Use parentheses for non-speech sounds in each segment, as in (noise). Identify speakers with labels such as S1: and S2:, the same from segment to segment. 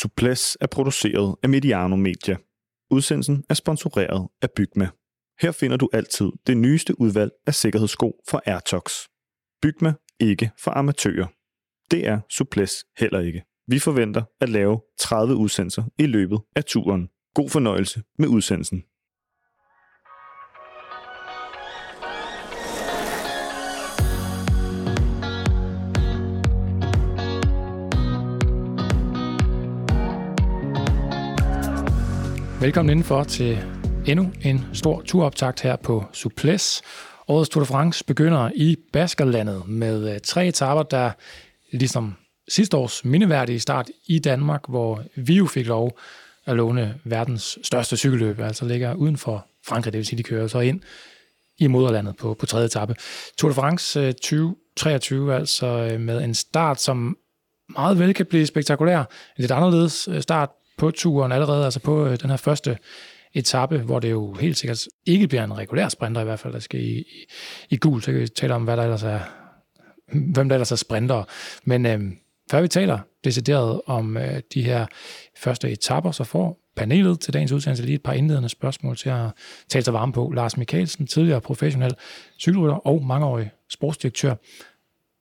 S1: Suples er produceret af Mediano Media. Udsendelsen er sponsoreret af Bygma. Her finder du altid det nyeste udvalg af sikkerhedssko fra Airtox. Bygma ikke for amatører. Det er Suples heller ikke. Vi forventer at lave 30 udsendelser i løbet af turen. God fornøjelse med udsendelsen.
S2: Velkommen indenfor til endnu en stor turoptakt her på Suples. Årets Tour de France begynder i Baskerlandet med øh, tre etaper, der ligesom sidste års mindeværdige start i Danmark, hvor vi jo fik lov at låne verdens største cykelløb, altså ligger uden for Frankrig, det vil sige, de kører så ind i moderlandet på, på tredje etape. Tour de France øh, 2023, altså øh, med en start, som meget vel kan blive spektakulær. En lidt anderledes start på turen allerede, altså på øh, den her første etape, hvor det jo helt sikkert ikke bliver en regulær sprinter i hvert fald, der skal i, i, i gul, så kan vi tale om, hvad der ellers er, hvem der ellers er sprinter. Men øh, før vi taler decideret om øh, de her første etapper, så får panelet til dagens udsendelse lige et par indledende spørgsmål til at tale sig varme på. Lars Mikkelsen, tidligere professionel cykelrytter og mangeårig sportsdirektør.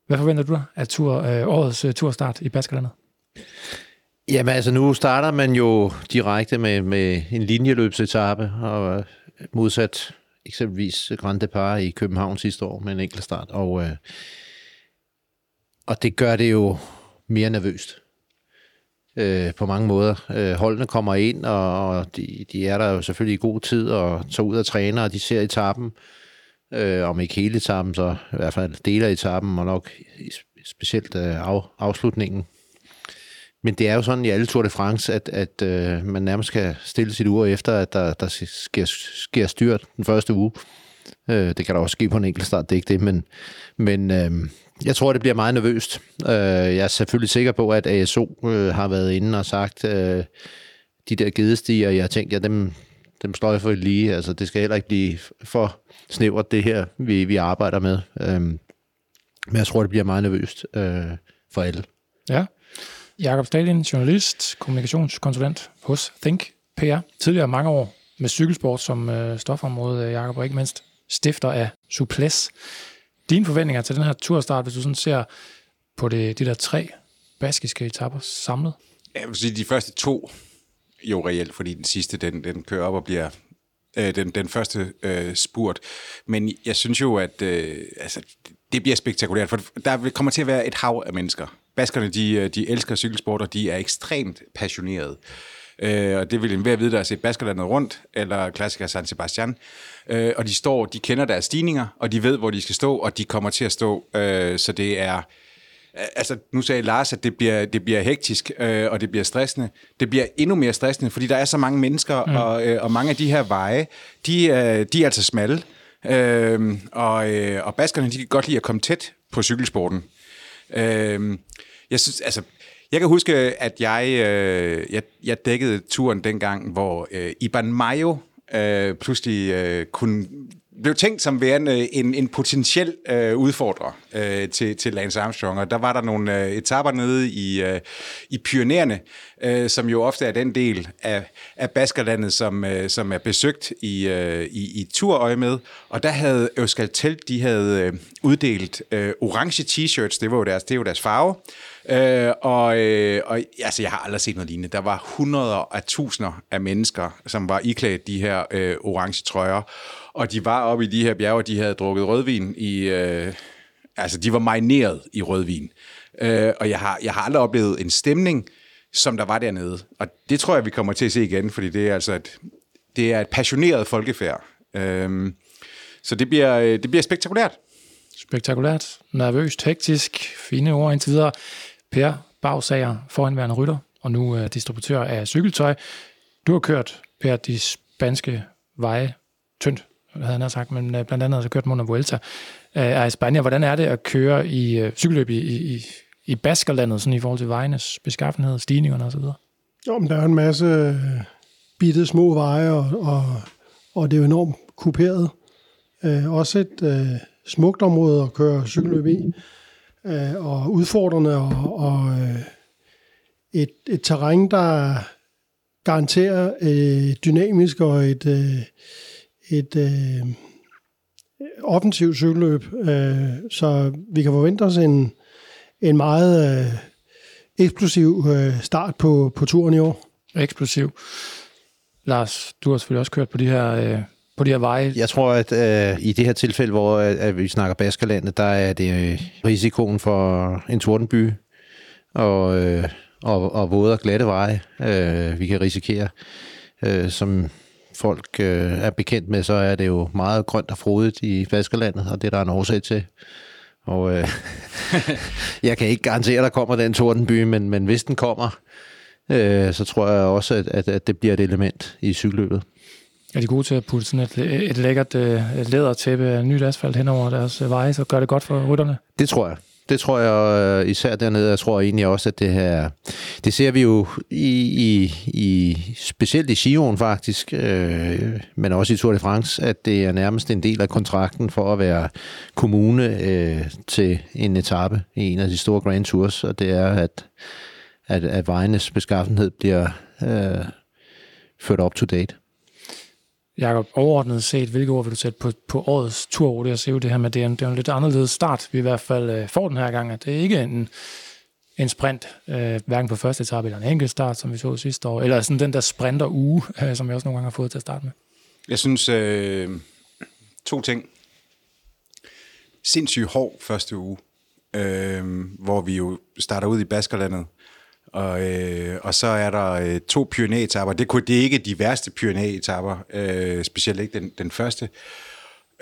S2: Hvad forventer du dig af tur, øh, årets øh, turstart i Baskerlandet?
S3: Jamen altså, nu starter man jo direkte med, med en linjeløbsetappe, og øh, modsat eksempelvis Grand Depart i København sidste år med en enkelt start. Og, øh, og det gør det jo mere nervøst øh, på mange måder. Øh, holdene kommer ind, og, og de, de er der jo selvfølgelig i god tid og tager ud og træner, og de ser etappen, øh, om ikke hele etappen, så i hvert fald dele af etappen, og nok specielt øh, af, afslutningen men det er jo sådan i alle Tour de France, at, at øh, man nærmest skal stille sit ur efter, at der, der sker, sker styrt den første uge. Øh, det kan der også ske på en enkelt start, det er ikke det, men, men øh, jeg tror, det bliver meget nervøst. Øh, jeg er selvfølgelig sikker på, at ASO øh, har været inde og sagt, øh, de der gedestiger, jeg tænkte, ja, dem, dem står jeg for lige. Altså, det skal heller ikke blive for snævert, det her, vi, vi arbejder med. Øh, men jeg tror, det bliver meget nervøst øh, for alle.
S2: Ja, Jakob Stalin, journalist, kommunikationskonsulent hos Think PR. Tidligere mange år med cykelsport som øh, stofområde, øh, Jakob, og ikke mindst stifter af Suples. Dine forventninger til den her turstart, hvis du sådan ser på det, de der tre baskiske etapper samlet?
S4: Jeg vil sige, de første to jo reelt, fordi den sidste, den, den kører op og bliver øh, den, den første øh, spurt. Men jeg synes jo, at øh, altså, det bliver spektakulært, for der kommer til at være et hav af mennesker baskerne, de, øh, de elsker cykelsport, og de er ekstremt passionerede. Øh, og det vil enhver vide, der har set Baskerlandet rundt, eller klassiker San Sebastian. Øh, og de står, de kender deres stigninger, og de ved, hvor de skal stå, og de kommer til at stå. Øh, så det er... Altså, nu sagde Lars, at det bliver, det bliver hektisk, øh, og det bliver stressende. Det bliver endnu mere stressende, fordi der er så mange mennesker, mm. og, øh, og mange af de her veje, de, øh, de er altså smalle. Øh, og, øh, og baskerne, de kan godt lide at komme tæt på cykelsporten. Øh, jeg synes, altså, jeg kan huske, at jeg, øh, jeg, jeg dækkede turen dengang, hvor øh, Iban Mayo øh, pludselig øh, kunne blev tænkt som værende en, en potentiel øh, udfordrer øh, til, til Lance Armstrong, og der var der nogle øh, etapper nede i, øh, i Pyreneerne, øh, som jo ofte er den del af, af Baskerlandet, som, øh, som er besøgt i, øh, i, i turøje med, og der havde Euskaltel, de havde øh, uddelt øh, orange t-shirts, det var jo deres, det var deres farve, Øh, og, øh, og altså, jeg har aldrig set noget lignende. Der var hundreder af tusinder af mennesker, som var iklædt de her øh, orange trøjer. Og de var oppe i de her bjerge, de havde drukket rødvin i... Øh, altså, de var marineret i rødvin. Øh, og jeg har, jeg har aldrig oplevet en stemning, som der var dernede. Og det tror jeg, vi kommer til at se igen, fordi det er altså et, det er et passioneret folkefærd. Øh, så det bliver, øh, det bliver spektakulært.
S2: Spektakulært, nervøst, hektisk, fine ord indtil videre. Per Bagsager, foranværende rytter, og nu er distributør af cykeltøj. Du har kørt, Per, de spanske veje tyndt, havde han sagt, men øh, blandt andet har kørt Mona Vuelta øh, af Spanien. Hvordan er det at køre i uh, cykelløb i, i, i Baskerlandet, sådan i forhold til vejenes beskaffenhed, stigningerne osv.?
S5: Jo, men der er en masse øh, bitte små veje, og, og, og det er jo enormt kuperet. Uh, også et uh, smukt område at køre cykelløb i øh, og udfordrende og, og, øh, et, et terræn, der garanterer øh, dynamisk og et, øh, et øh, offensivt cykelløb. Øh, så vi kan forvente os en, en meget øh, eksplosiv øh, start på, på turen i år.
S2: Eksplosiv. Lars, du har selvfølgelig også kørt på de her, øh, på de her veje.
S3: Jeg tror, at øh, i det her tilfælde, hvor at, at vi snakker Baskerlandet, der er det øh, risikoen for en tordenby og, øh, og, og våde og glatte veje, øh, vi kan risikere. Øh, som folk øh, er bekendt med, så er det jo meget grønt og frodigt i Baskerlandet, og det der er der en årsag til. Og øh, (laughs) jeg kan ikke garantere, at der kommer den tordenby, men, men hvis den kommer, øh, så tror jeg også, at, at, at det bliver et element i cykelløbet.
S2: Er de gode til at putte sådan et, et lækkert øh, et lædertæppe af nyt asfalt hen over deres øh, veje, så gør det godt for rytterne?
S3: Det tror jeg. Det tror jeg øh, især dernede. Jeg tror egentlig også, at det her... Det ser vi jo i, i, i specielt i Giron faktisk, øh, men også i Tour de France, at det er nærmest en del af kontrakten for at være kommune øh, til en etape i en af de store Grand Tours, og det er, at, at, at vejenes beskaffenhed bliver øh, ført up to date.
S2: Jakob, overordnet set, hvilke ord vil du sætte på, på årets turrute? Jeg ser jo det her med, det er en, det er en lidt anderledes start, vi i hvert fald øh, får den her gang. At det er ikke en, en sprint, øh, hverken på første etape eller en enkelt start, som vi så sidste år, eller sådan den der sprinter uge, (laughs) øh, som jeg også nogle gange har fået til at starte med.
S4: Jeg synes, øh, to ting. Sindssygt hård første uge, øh, hvor vi jo starter ud i Baskerlandet, og, øh, og så er der øh, to pyrenæetapper. Det, kunne, det er ikke de værste pyrenæetapper, øh, specielt ikke den, den første.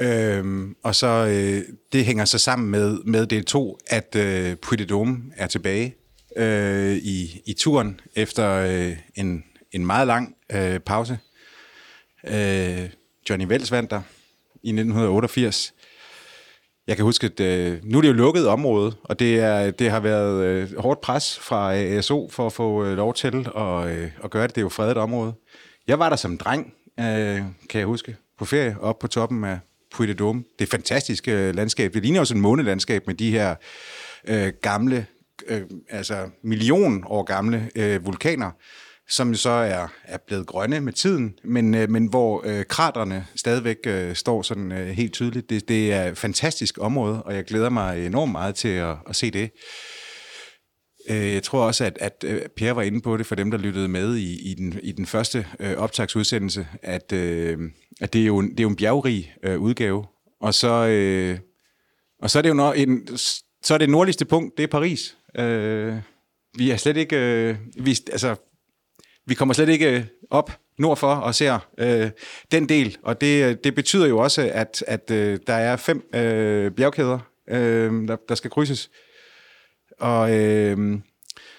S4: Øhm, og så øh, det hænger så sammen med, med del 2, at øh, Puy er tilbage øh, i, i turen efter øh, en, en meget lang øh, pause. Øh, Johnny Vels vandt der i 1988. Jeg kan huske, at øh, nu er det jo lukket område, og det, er, det har været øh, hårdt pres fra øh, ASO for at få øh, lov til at, øh, at gøre det. Det er jo fredet område. Jeg var der som dreng, øh, kan jeg huske, på ferie op på toppen af Puy de Dôme. Det er fantastisk øh, landskab. Det ligner også et månelandskab med de her øh, gamle, øh, altså million år gamle øh, vulkaner, som så er, er blevet grønne med tiden, men, øh, men hvor øh, kraterne stadigvæk øh, står sådan øh, helt tydeligt. Det, det er et fantastisk område, og jeg glæder mig enormt meget til at, at se det. Øh, jeg tror også, at, at øh, Pierre var inde på det for dem, der lyttede med i, i, den, i den første øh, optagsudsendelse, at, øh, at det, er jo en, det er jo en bjergrig øh, udgave. Og så, øh, og så er det jo en, så er det nordligste punkt, det er Paris. Øh, vi er slet ikke... Øh, vi, altså, vi kommer slet ikke øh, op nordfor og ser øh, den del, og det, øh, det betyder jo også, at, at øh, der er fem øh, bjergkæder, øh, der, der skal krydses. Og øh,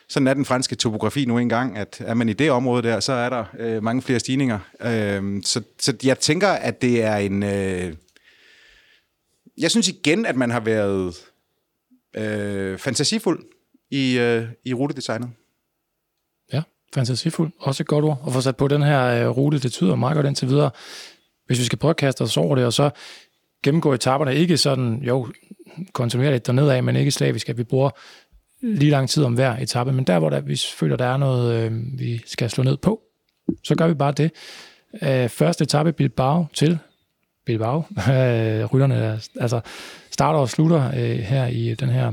S4: sådan er den franske topografi nu engang, at er man i det område der, så er der øh, mange flere stigninger. Øh, så, så jeg tænker, at det er en... Øh, jeg synes igen, at man har været øh, fantasifuld i, øh, i rutedesignet
S2: fantasifuld. Også et godt ord. at få sat på den her øh, rute, det tyder meget godt indtil videre. Hvis vi skal prøve at kaste os over det, og så gennemgå etaperne, ikke sådan, jo, kontinuerligt dernede af, men ikke slavisk, at vi bruger lige lang tid om hver etape, men der, hvor der, vi føler, der er noget, øh, vi skal slå ned på, så gør vi bare det. Øh, første etape Bilbao til Bilbao. (laughs) Øh, rytterne altså, starter og slutter øh, her i den her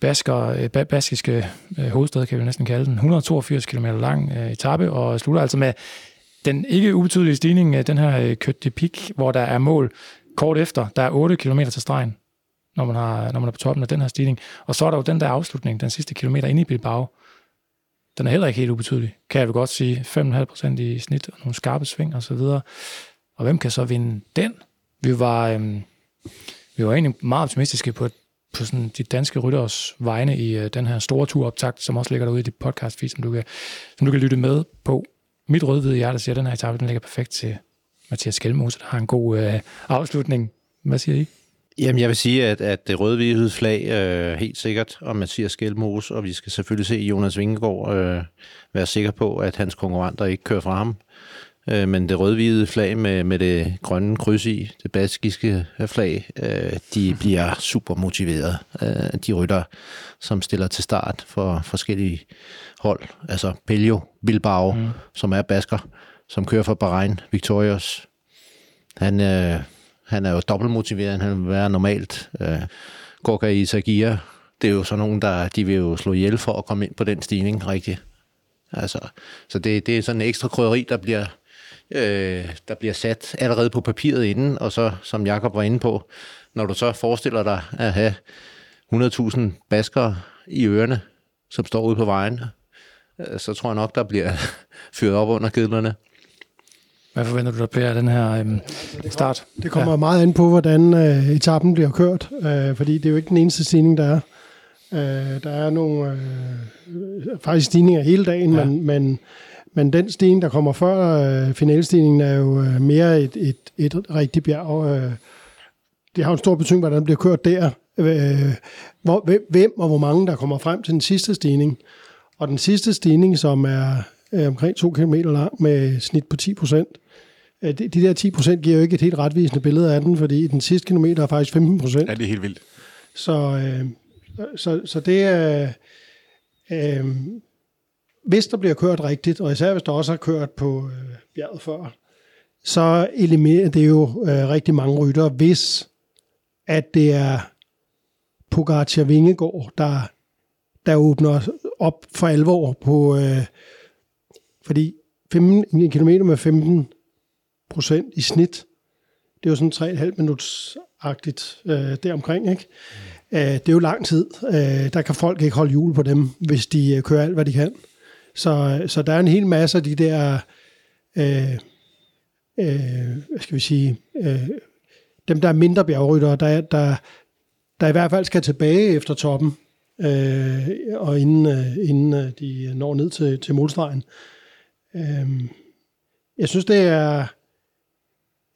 S2: basker, øh, baskiske øh, hovedstad, kan vi næsten kalde den. 182 km lang øh, etape, og slutter altså med den ikke ubetydelige stigning af den her Côte de Pik, hvor der er mål kort efter. Der er 8 km til stregen, når man, har, når man er på toppen af den her stigning. Og så er der jo den der afslutning, den sidste kilometer inde i Bilbao. Den er heller ikke helt ubetydelig, kan jeg vel godt sige. 5,5% i snit, og nogle skarpe sving og så videre. Og hvem kan så vinde den? Vi var, øhm, vi var egentlig meget optimistiske på på sådan de danske rytteres vegne i øh, den her store turoptakt, som også ligger derude i dit podcast feed, som du kan, som du kan lytte med på. Mit rødhvide hjerte siger, at den her etape, den ligger perfekt til Mathias Skelmose, der har en god øh, afslutning. Hvad siger I?
S3: Jamen, jeg vil sige, at, at det røde flag øh, helt sikkert og Mathias Skelmose, og vi skal selvfølgelig se Jonas Vingegaard øh, være sikker på, at hans konkurrenter ikke kører fra ham. Øh, men det rødhvide flag med, med det grønne kryds i, det baskiske flag, øh, de bliver super motiveret. Øh, de rytter, som stiller til start for forskellige hold. Altså Pelio Bilbao, mm. som er basker, som kører for Bahrain Victorious. Han, øh, han er jo dobbelt motiveret, han vil være normalt. Øh, Gorka Isagia, det er jo sådan nogen, der de vil jo slå ihjel for at komme ind på den stigning, rigtigt. Altså, så det, det er sådan en ekstra krydderi, der bliver, øh, der bliver sat allerede på papiret inden, og så, som Jakob var inde på, når du så forestiller dig at have 100.000 baskere i ørerne, som står ude på vejen, øh, så tror jeg nok, der bliver (laughs) fyret op under kedlerne.
S2: Hvad forventer du, der bliver den her øhm, start?
S5: Det kommer ja. meget an på, hvordan øh, etappen bliver kørt, øh, fordi det er jo ikke den eneste stigning, der er. Øh, der er nogle øh, faktisk stigninger hele dagen, ja. men, men, men den stigning, der kommer før øh, finalstigningen, er jo øh, mere et, et, et rigtigt bjerg. Øh, det har en stor betydning, hvordan det bliver kørt der. Øh, hvor, hvem og hvor mange, der kommer frem til den sidste stigning. Og den sidste stigning, som er øh, omkring 2 km lang med snit på 10 procent, øh, de, de der 10 procent giver jo ikke et helt retvisende billede af den, fordi den sidste kilometer er faktisk 15 procent.
S4: Ja, det er helt vildt.
S5: Så, øh, så, så det er... Øh, hvis der bliver kørt rigtigt, og især hvis der også har kørt på øh, bjerget før, så eliminerer det jo øh, rigtig mange rytter, hvis at det er Pogacar Vingegård, der, der åbner op for alvor på, øh, fordi 15 km med 15 procent i snit, det er jo sådan 3,5 minuts-agtigt øh, deromkring, ikke? Mm. Øh, det er jo lang tid. Øh, der kan folk ikke holde jul på dem, hvis de øh, kører alt, hvad de kan. Så, så der er en hel masse af de der, øh, øh, hvad skal vi sige, øh, dem der er mindre bjergryttere, der, der, der i hvert fald skal tilbage efter toppen, øh, og inden, øh, inden øh, de når ned til, til målstregen. Øh, jeg synes, det er,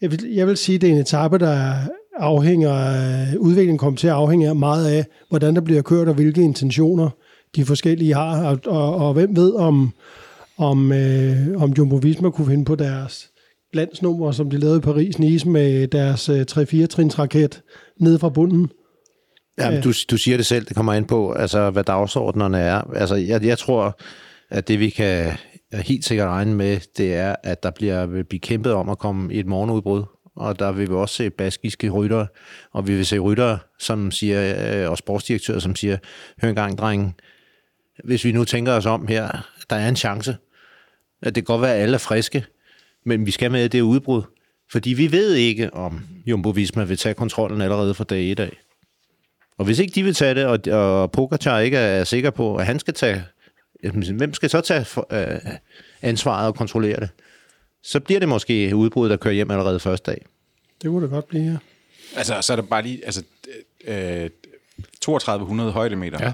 S5: jeg vil, jeg vil sige, det er en etape, der afhænger øh, udviklingen kommer til at afhænge meget af, hvordan der bliver kørt, og hvilke intentioner de forskellige har, og, og, og hvem ved, om, om, øh, om Jumbo Visma kunne finde på deres glansnummer, som de lavede i Paris-Nice med deres øh, 3-4-trins raket nede fra bunden.
S3: Ja, men du, du siger det selv, det kommer ind på, altså, hvad dagsordnerne er. Altså, jeg, jeg tror, at det vi kan helt sikkert regne med, det er, at der bliver, vil blive kæmpet om at komme i et morgenudbrud. Og der vil vi også se baskiske rytter, og vi vil se rytter, som siger, øh, og sportsdirektører, som siger, hør engang, drenge, hvis vi nu tænker os om her, der er en chance. At det kan godt være, at alle er friske, men vi skal med det udbrud. Fordi vi ved ikke, om Jumbo Visma vil tage kontrollen allerede fra dag i dag. Og hvis ikke de vil tage det, og, og Pogacar ikke er sikker på, at han skal tage... Hvem skal så tage for, øh, ansvaret og kontrollere det? Så bliver det måske udbruddet, der kører hjem allerede første dag.
S5: Det kunne det godt blive, ja.
S4: Altså, så er der bare lige... Altså, øh, 3200 højdemeter ja.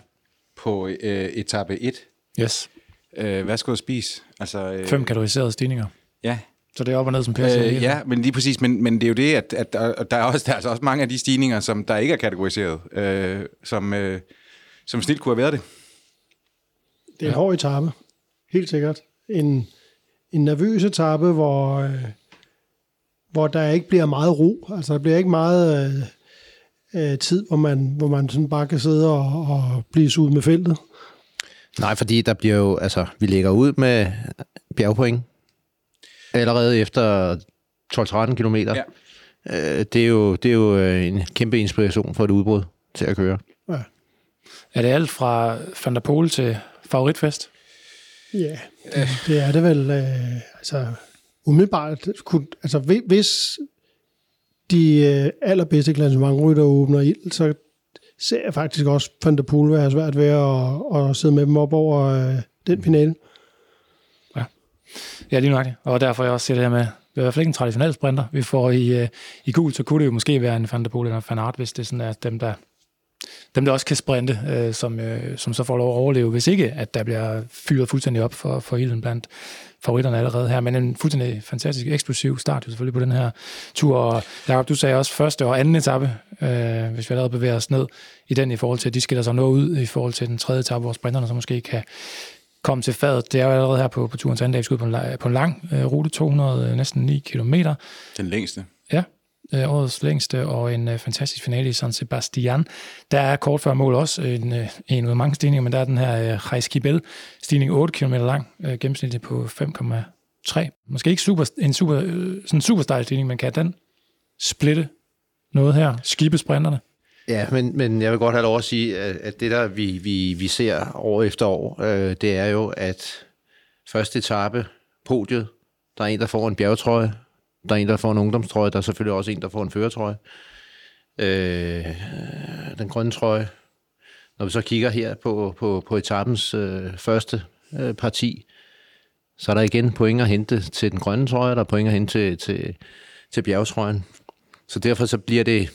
S4: På øh, etape 1.
S2: Yes.
S4: Øh, hvad skal du spise? Altså, øh,
S2: Fem kategoriserede stigninger.
S4: Ja,
S2: så det er op og ned, som Per siger.
S4: Øh, ja, men lige præcis. Men, men det er jo det, at, at der, der, er også, der er altså også mange af de stigninger, som der ikke er kategoriseret, øh, som, øh, som snilt kunne have været det.
S5: Det er en ja. hård etape. Helt sikkert. En, en nervøs etape, hvor, øh, hvor der ikke bliver meget ro. Altså, der bliver ikke meget øh, øh, tid, hvor man, hvor man sådan bare kan sidde og, og blive ud med feltet.
S3: Nej, fordi der bliver jo, altså, vi lægger ud med bjergpoint allerede efter 12-13 km. Ja. Øh, det, er jo, det er jo øh, en kæmpe inspiration for et udbrud til at køre. Ja.
S2: Er det alt fra Van der Pol til favoritfest?
S5: Ja, det, det er det vel. Øh, altså, umiddelbart, kunne, altså hvis de øh, allerbedste klassementrytter åbner ild, så ser jeg faktisk også Van der Poel være svært ved at, at sidde med dem op over øh, den finale.
S2: Ja, ja lige nok. Og derfor jeg også siger det her med, det er i hvert fald ikke en traditionel sprinter, vi får i, øh, i gul, så kunne det jo måske være en Van der Poel eller en Van Aert, hvis det sådan er dem, der, dem, der også kan sprinte, uh, som, uh, som så får lov at overleve, hvis ikke, at der bliver fyret fuldstændig op for, for hele blandt favoritterne allerede her, men en fuldstændig fantastisk eksplosiv start jo selvfølgelig på den her tur. Og Jacob, du sagde også første og anden etape, øh, hvis vi allerede bevæger os ned i den i forhold til, at de skiller sig noget ud i forhold til den tredje etape, hvor sprinterne så måske kan komme til fadet. Det er jo allerede her på, på turens anden dag, vi skal ud på en, på en lang øh, rute, 200, øh, næsten 9 kilometer.
S4: Den længste.
S2: Ja, øh, årets længste, og en øh, fantastisk finale i San Sebastian. Der er kort før mål også en, øh, en ud af mange stigninger, men der er den her øh, Rejskibel stigning 8 km lang, øh, gennemsnitligt på 5,3. Måske ikke super, en super, øh, sådan super stejl stigning, men kan den splitte noget her? Skibesprinterne?
S3: Ja, men, men jeg vil godt have lov at sige, at, at det der, vi, vi, vi ser år efter år, øh, det er jo, at første etape, podiet, der er en, der får en bjergetrøje, der er en, der får en ungdomstrøje, der er selvfølgelig også en, der får en føretrøje. Øh, den grønne trøje. Når vi så kigger her på, på, på etapens øh, første øh, parti, så er der igen point at hente til den grønne trøje, der er point at hente til, til, til bjergetrøjen. Så derfor så bliver det,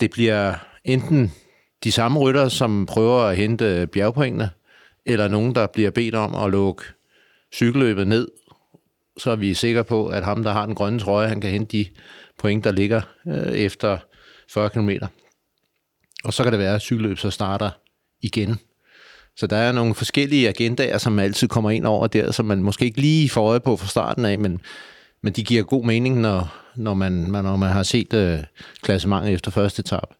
S3: det bliver enten de samme rytter, som prøver at hente bjergpointene, eller nogen, der bliver bedt om at lukke cykelløbet ned, så er vi sikre på, at ham, der har den grønne trøje, han kan hente de point, der ligger øh, efter 40 km. Og så kan det være, at cykelløb så starter igen. Så der er nogle forskellige agendaer, som altid kommer ind over der, som man måske ikke lige får øje på fra starten af, men, men de giver god mening, når, når, man, når man har set øh, klassementet efter første etape.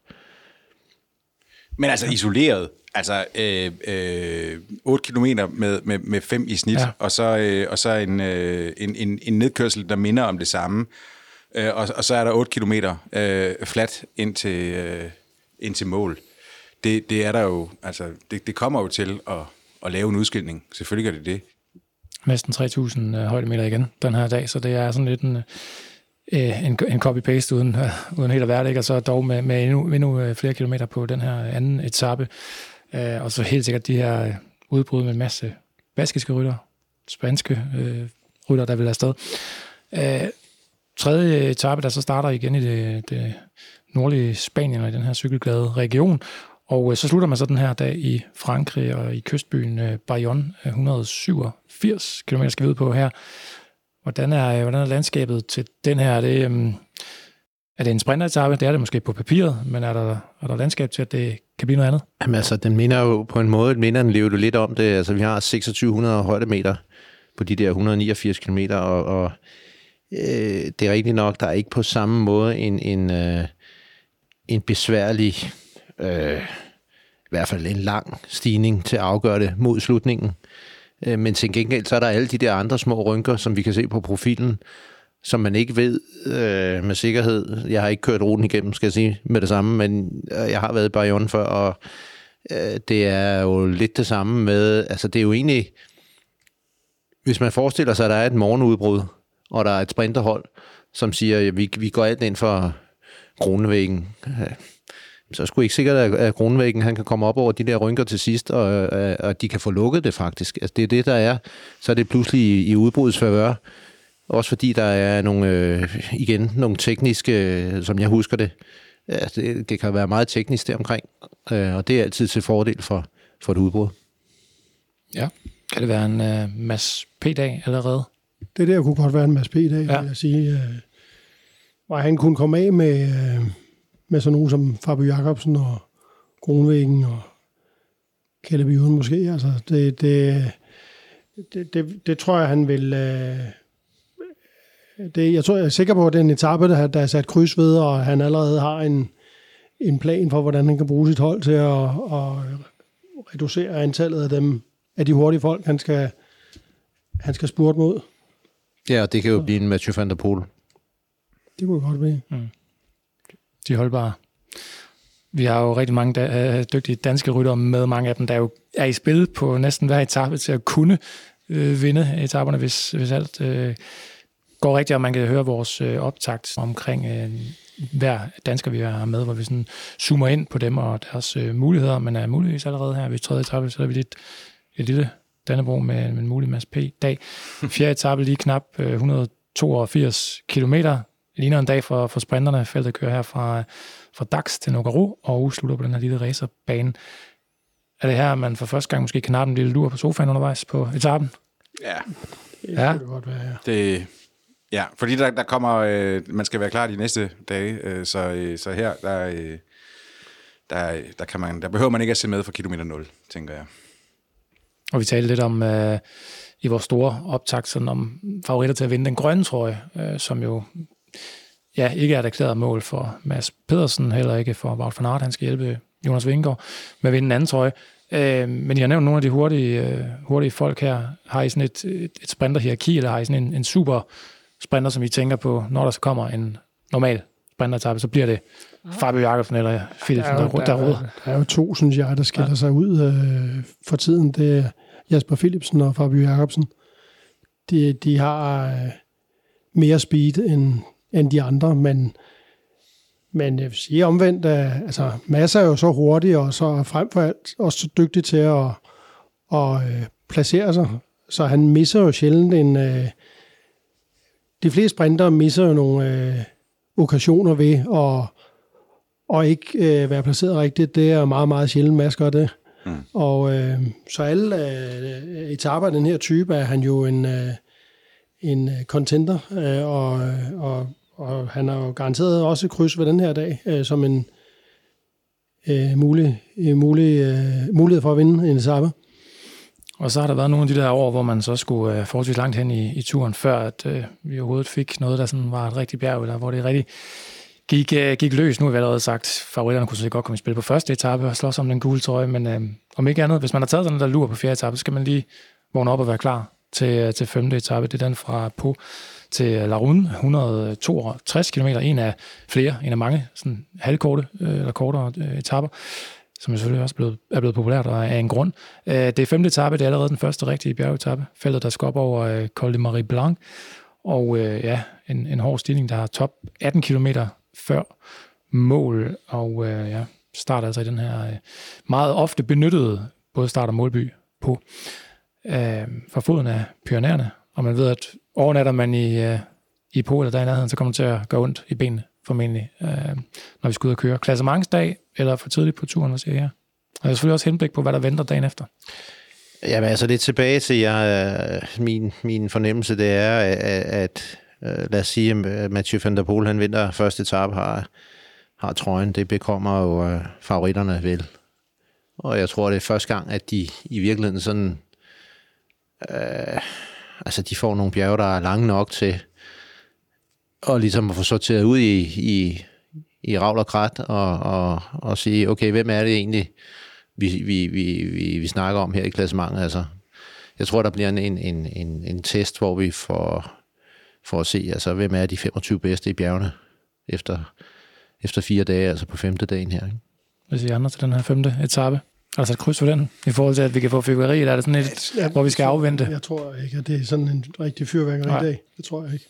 S4: Men altså isoleret, altså øh, øh, 8 km med, med, med 5 i snit,
S2: Ja.
S4: og så, øh, og så en, øh, en, en, en nedkørsel, der minder om det samme. Øh, og, og så er der 8 km øh, flat ind til, øh, ind til mål. Det, det er der jo, altså, det, det kommer jo til at, at lave en udskilning. Selvfølgelig gør det det.
S2: Næsten 3.000 øh, højdemeter igen den her dag, så det er sådan lidt en, øh, en, en copy-paste uden, øh, uden helt at være det, ikke? og så dog med, med endnu, endnu øh, flere kilometer på den her anden etape. Øh, og så helt sikkert de her øh, udbrud med en masse baskiske rytter, spanske øh, rytter, der vil afsted. Øh, tredje etape, der så starter igen i det, det nordlige Spanien og i den her cykelglade region. Og øh, så slutter man så den her dag i Frankrig og i kystbyen øh, Bayonne, øh, 187 km skal vi ud på her. Hvordan er, øh, hvordan er landskabet til den her? Er det, øhm, er det en sprinteretappe? Det er det måske på papiret, men er der, er der landskab til, at det kan blive noget andet?
S3: Jamen altså, den minder jo på en måde, minder den lever du lidt om det. Altså, vi har 2600 højdemeter på de der 189 km, og, og øh, det er rigtigt nok, der er ikke på samme måde en, en, øh, en besværlig, øh, i hvert fald en lang stigning til at afgøre det mod slutningen. Øh, men til gengæld, så er der alle de der andre små rynker, som vi kan se på profilen, som man ikke ved øh, med sikkerhed. Jeg har ikke kørt ruten igennem, skal jeg sige, med det samme, men øh, jeg har været i Bayonne før, og øh, det er jo lidt det samme med, altså det er jo egentlig, hvis man forestiller sig, at der er et morgenudbrud, og der er et sprinterhold, som siger, at vi, vi går alt ind for Kronevæggen, øh, så er sgu ikke sikkert, at- at Kronevæggen han kan komme op over de der rynker til sidst, og, øh, og de kan få lukket det faktisk. Altså det er det, der er. Så er det pludselig i, i udbrudets favør. Også fordi der er nogle, øh, igen, nogle tekniske, øh, som jeg husker det, ja, det, det kan være meget teknisk deromkring, øh, og det er altid til fordel for, for et udbrud.
S2: Ja. Kan det være en øh, mass P-dag allerede?
S5: Det der kunne godt være en masse P-dag,
S2: Ja.
S5: vil jeg sige. Øh, hvor han kunne komme af med, øh, med sådan nogen som Fabio Jacobsen og Kronvæggen og Kjelle Bjørn måske. Altså, det, det, det, det, det tror jeg, han vil... Øh, det, jeg tror, jeg er sikker på, at det er en etape, der, der er sat kryds ved, og han allerede har en, en plan for, hvordan han kan bruge sit hold til at, at reducere antallet af dem, af de hurtige folk, han skal, han skal spurte mod.
S3: Ja, og det kan jo blive en Mathieu van der Poel.
S5: Det kunne godt blive.
S2: De er holdbare. Vi har jo rigtig mange da, øh, dygtige danske ryttere med, mange af dem, der jo er i spil på næsten hver etape til at kunne øh, vinde etaperne, hvis, hvis alt øh, går rigtigt, og man kan høre vores øh, optakt omkring øh, hver dansker, vi har med, hvor vi sådan zoomer ind på dem og deres øh, muligheder, men er muligvis allerede her ved tredje etape, så er vi lidt et lille Dannebro med, med en mulig masse P-dag. (laughs) Fjerde etape lige knap øh, 182 kilometer. Ligner en dag for, for sprinterne. Feltet kører her fra, fra Dax til Nogaro og slutter på den her lille racerbane. Er det her, man for første gang måske kan nappe en lille lur på sofaen undervejs på etappen?
S4: Ja,
S5: Det
S2: Ja.
S5: kunne det godt være, ja.
S4: det, ja fordi der, der kommer, øh, man skal være klar de næste dage, øh, så, øh, så her, der, øh, der, der, kan man, der behøver man ikke at se med for kilometer 0, tænker jeg.
S2: Og vi talte lidt om øh, i vores store optag, sådan om favoritter til at vinde den grønne trøje, øh, som jo ja, ikke er et erklæret mål for Mads Pedersen, heller ikke for Wout van Aert. Han skal hjælpe Jonas Vingegaard med at vinde en anden trøje. Øh, men jeg har nævnt nogle af de hurtige, øh, hurtige folk her. Har I sådan et, et, et sprinterhierarki, eller har I sådan en, en super sprinter, som I tænker på, når der så kommer en normal sprinteretappe, så bliver det Fabio Jacobsen eller Philipsen, der, der, der,
S5: der, der er jo to, synes jeg, der skiller ja. sig ud øh, for tiden. Det er Jasper Philipsen og Fabio Jacobsen. De, de har øh, mere speed end, end de andre, men, men jeg vil sige omvendt, at altså, masser er jo så hurtig og så frem for alt også så dygtig til at, at øh, placere sig, så han misser jo sjældent en... Øh, de fleste sprinter misser jo nogle øh, okkasioner ved at og ikke øh, være placeret rigtigt. Det er meget, meget sjældent, Mads gør det. Mm. Og øh, så alle øh, etaper af den her type er han jo en, øh, en contender, øh, og, og, og han har jo garanteret også kryds ved den her dag, øh, som en øh, mulig, øh, mulig, øh, mulighed for at vinde en etape.
S2: Og så har der været nogle af de der år, hvor man så skulle øh, forholdsvis langt hen i, i turen, før at øh, vi overhovedet fik noget, der sådan var et rigtigt bjerg, eller hvor det rigtig gik, øh, gik løs. Nu har vi allerede sagt, favoritterne kunne så godt komme i spil på første etape og slås om den gule trøje, men øh, om ikke andet, hvis man har taget sådan der lur på fjerde etape, så skal man lige vågne op og være klar til, øh, til femte etape. Det er den fra på til La Rune, 162 km, en af flere, en af mange sådan halvkorte øh, eller kortere øh, etapper som selvfølgelig også blevet, er blevet populært og af en grund. Øh, det er femte etape, det er allerede den første rigtige bjergetappe. Feltet, der skal op over øh, Col de Marie Blanc, og øh, ja, en, en hård stigning, der har top 18 km før mål, og øh, ja, starter altså i den her øh, meget ofte benyttede både start og målby på øh, for foden af Pyrenæerne, og man ved, at overnatter man i, øh, i Polen, der i nærheden, så kommer det til at gøre ondt i benene formentlig, øh, når vi skal ud og køre. Klassementsdag, eller for tidligt på turen, hvad siger jeg? Og jeg selvfølgelig også henblik på, hvad der venter dagen efter.
S3: Jamen altså lidt tilbage til, jeg, øh, min, min fornemmelse, det er, at at øh, lad os sige, at øh, Mathieu van der Poel, han vinder første etape, har, har trøjen. Det bekommer jo øh, favoritterne vel. Og jeg tror, det er første gang, at de i virkeligheden sådan... Øh, altså, de får nogle bjerge, der er lange nok til og ligesom at få sorteret ud i, i, i ravl og krat og, og, og sige, okay, hvem er det egentlig, vi, vi, vi, vi, vi snakker om her i klassementet? Altså, jeg tror, der bliver en, en, en, en test, hvor vi får for at se, altså, hvem er de 25 bedste i bjergene efter, efter fire dage, altså på femte dagen her. Ikke?
S2: Hvad siger andre til den her femte etape? Altså et kryds for den, i forhold til, at vi kan få fyrværkeri, eller er det sådan et, ja, hvor vi skal afvente?
S5: Jeg tror ikke, at det er sådan en rigtig fyrværkeri i dag. Det tror jeg ikke.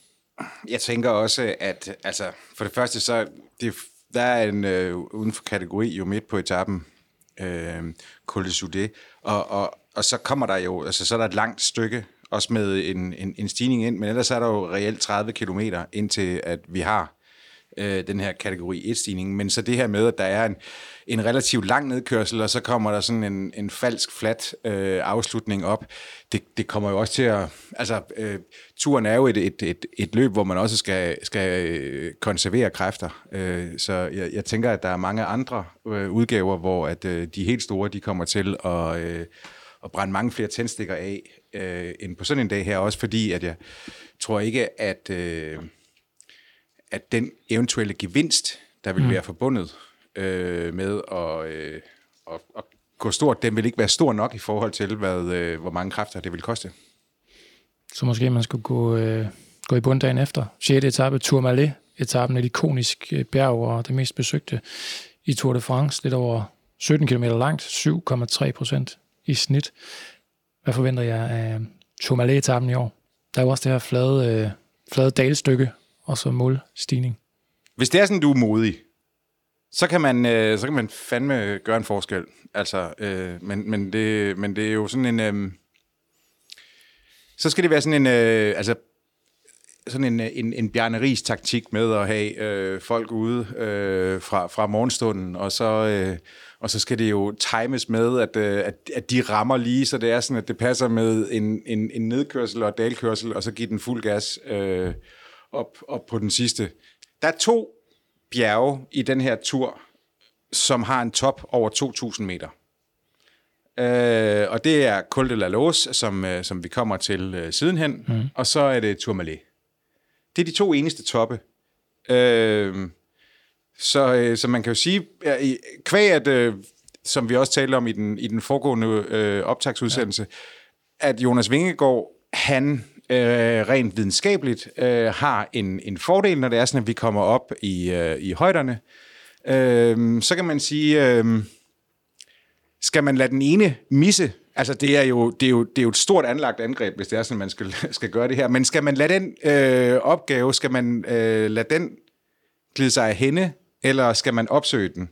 S4: Jeg tænker også, at altså, for det første, så det, der er en øh, uden for kategori jo midt på etappen, øh, Col de og, og, og så kommer der jo, altså så er der et langt stykke også med en, en, en stigning ind, men ellers er der jo reelt 30 km indtil, at vi har øh, den her kategori 1-stigning. Men så det her med, at der er en, en relativt lang nedkørsel, og så kommer der sådan en, en falsk, flat øh, afslutning op, det, det kommer jo også til at... Altså, øh, turen er jo et, et, et, et løb, hvor man også skal, skal øh, konservere kræfter. Øh, så jeg, jeg tænker, at der er mange andre øh, udgaver, hvor at øh, de helt store, de kommer til at... Øh, at brænde mange flere tændstikker af øh, end på sådan en dag her, også fordi, at jeg tror ikke, at, øh, at den eventuelle gevinst, der vil mm. være forbundet øh, med at, øh, at, at gå stort, den vil ikke være stor nok i forhold til, hvad, øh, hvor mange kræfter det vil koste.
S2: Så måske man skulle gå, øh, gå i bund dagen efter. 6. etape, Tourmalet, etappen et ikonisk øh, bjerg og det mest besøgte i Tour de France, lidt over 17 km langt, 7,3 procent i snit. Hvad forventer jeg af Tourmalet-etappen i år? Der er jo også det her flade, øh, flade dalstykke, og så målstigning.
S4: Hvis det er sådan, du er modig, så kan man, øh, så kan man fandme gøre en forskel. Altså, øh, men, men, det, men det er jo sådan en... Øh, så skal det være sådan en... Øh, altså, sådan en, øh, en, en bjerneris taktik med at have øh, folk ude øh, fra, fra morgenstunden, og så, øh, og så skal det jo times med, at, øh, at, at de rammer lige, så det er sådan, at det passer med en, en, en nedkørsel og dalkørsel, og så give den fuld gas øh, op, op på den sidste. Der er to bjerge i den her tur, som har en top over 2.000 meter. Øh, og det er Col de la Lose, som, øh, som vi kommer til øh, sidenhen. Mm. Og så er det Tourmalet. Det er de to eneste toppe. Øh, så, øh, så man kan jo sige, i- kvæg at, øh, som vi også talte om i den, i den foregående øh, optagsudsendelse, ja. at Jonas Vingegaard, han øh, rent videnskabeligt øh, har en, en fordel, når det er sådan, at vi kommer op i, øh, i højderne. Øh, så kan man sige, øh, skal man lade den ene misse? Altså, det er, jo, det, er jo, det er jo et stort anlagt angreb, hvis det er sådan, man skal, (laughs) skal gøre det her. Men skal man lade den øh, opgave, skal man øh, lade den glide sig af hende, eller skal man opsøge den?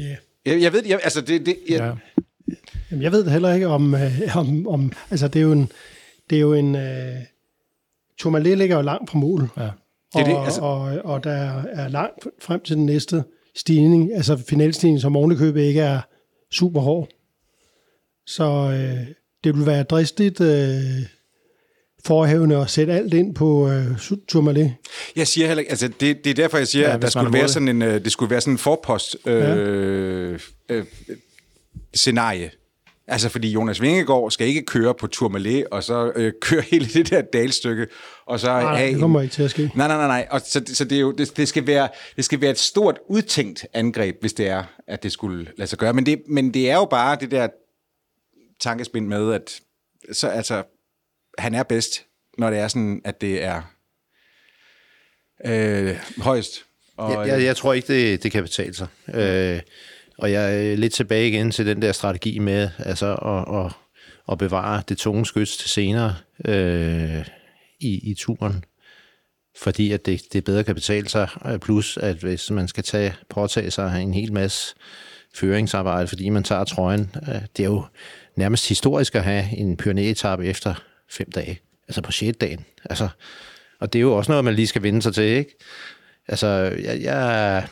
S5: Yeah.
S4: Jeg, jeg ved, jeg, altså det, det jeg,
S2: Ja.
S5: Jamen, jeg ved det heller ikke om, øh, om, om altså det er jo en, det er jo en, øh, Tourmalet ligger jo langt fra mål.
S2: Ja.
S4: Det er
S5: og,
S4: det, altså-
S5: og, og der er langt frem til den næste stigning, altså finalstigning, som ovenikøbet ikke er super hård. Så øh, det vil være dristigt øh, forhævende at sætte alt ind på øh, Tourmalet.
S4: jeg siger heller ikke, altså det, det er derfor, jeg siger,
S2: Ja,
S4: ja, at der skulle være sådan en, øh, det skulle være sådan en forpost øh, øh, scenarie. Altså, fordi Jonas Vingegaard skal ikke køre på Tourmalet, og så øh, (laughs) køre hele det der dalstykke, og så
S5: Nej,
S4: have
S5: det
S4: en-
S5: kommer ikke til at ske.
S4: Nej, nej, nej, nej. Og så, så det, er jo, det, det, skal være, det skal være et stort udtænkt angreb, hvis det er, at det skulle lade sig gøre. Men det, men det er jo bare det der tankespind med, at så, altså, han er bedst, når det er sådan, at det er øh, højst. Og,
S3: Jeg, jeg, jeg tror ikke, det, det kan betale sig. Øh, og jeg er lidt tilbage igen til den der strategi med altså at, at, at bevare det tunge skyds til senere øh, i, i turen. Fordi at det, det bedre kan betale sig. Øh, plus at hvis man skal tage, påtage sig en hel masse føringsarbejde, fordi man tager trøjen. øh, Det er jo nærmest historisk at have en pyrenæetappe efter fem dage. Altså på 6. dagen. Altså, og det er jo også noget, man lige skal vende sig til, ikke? Altså, jeg, jeg,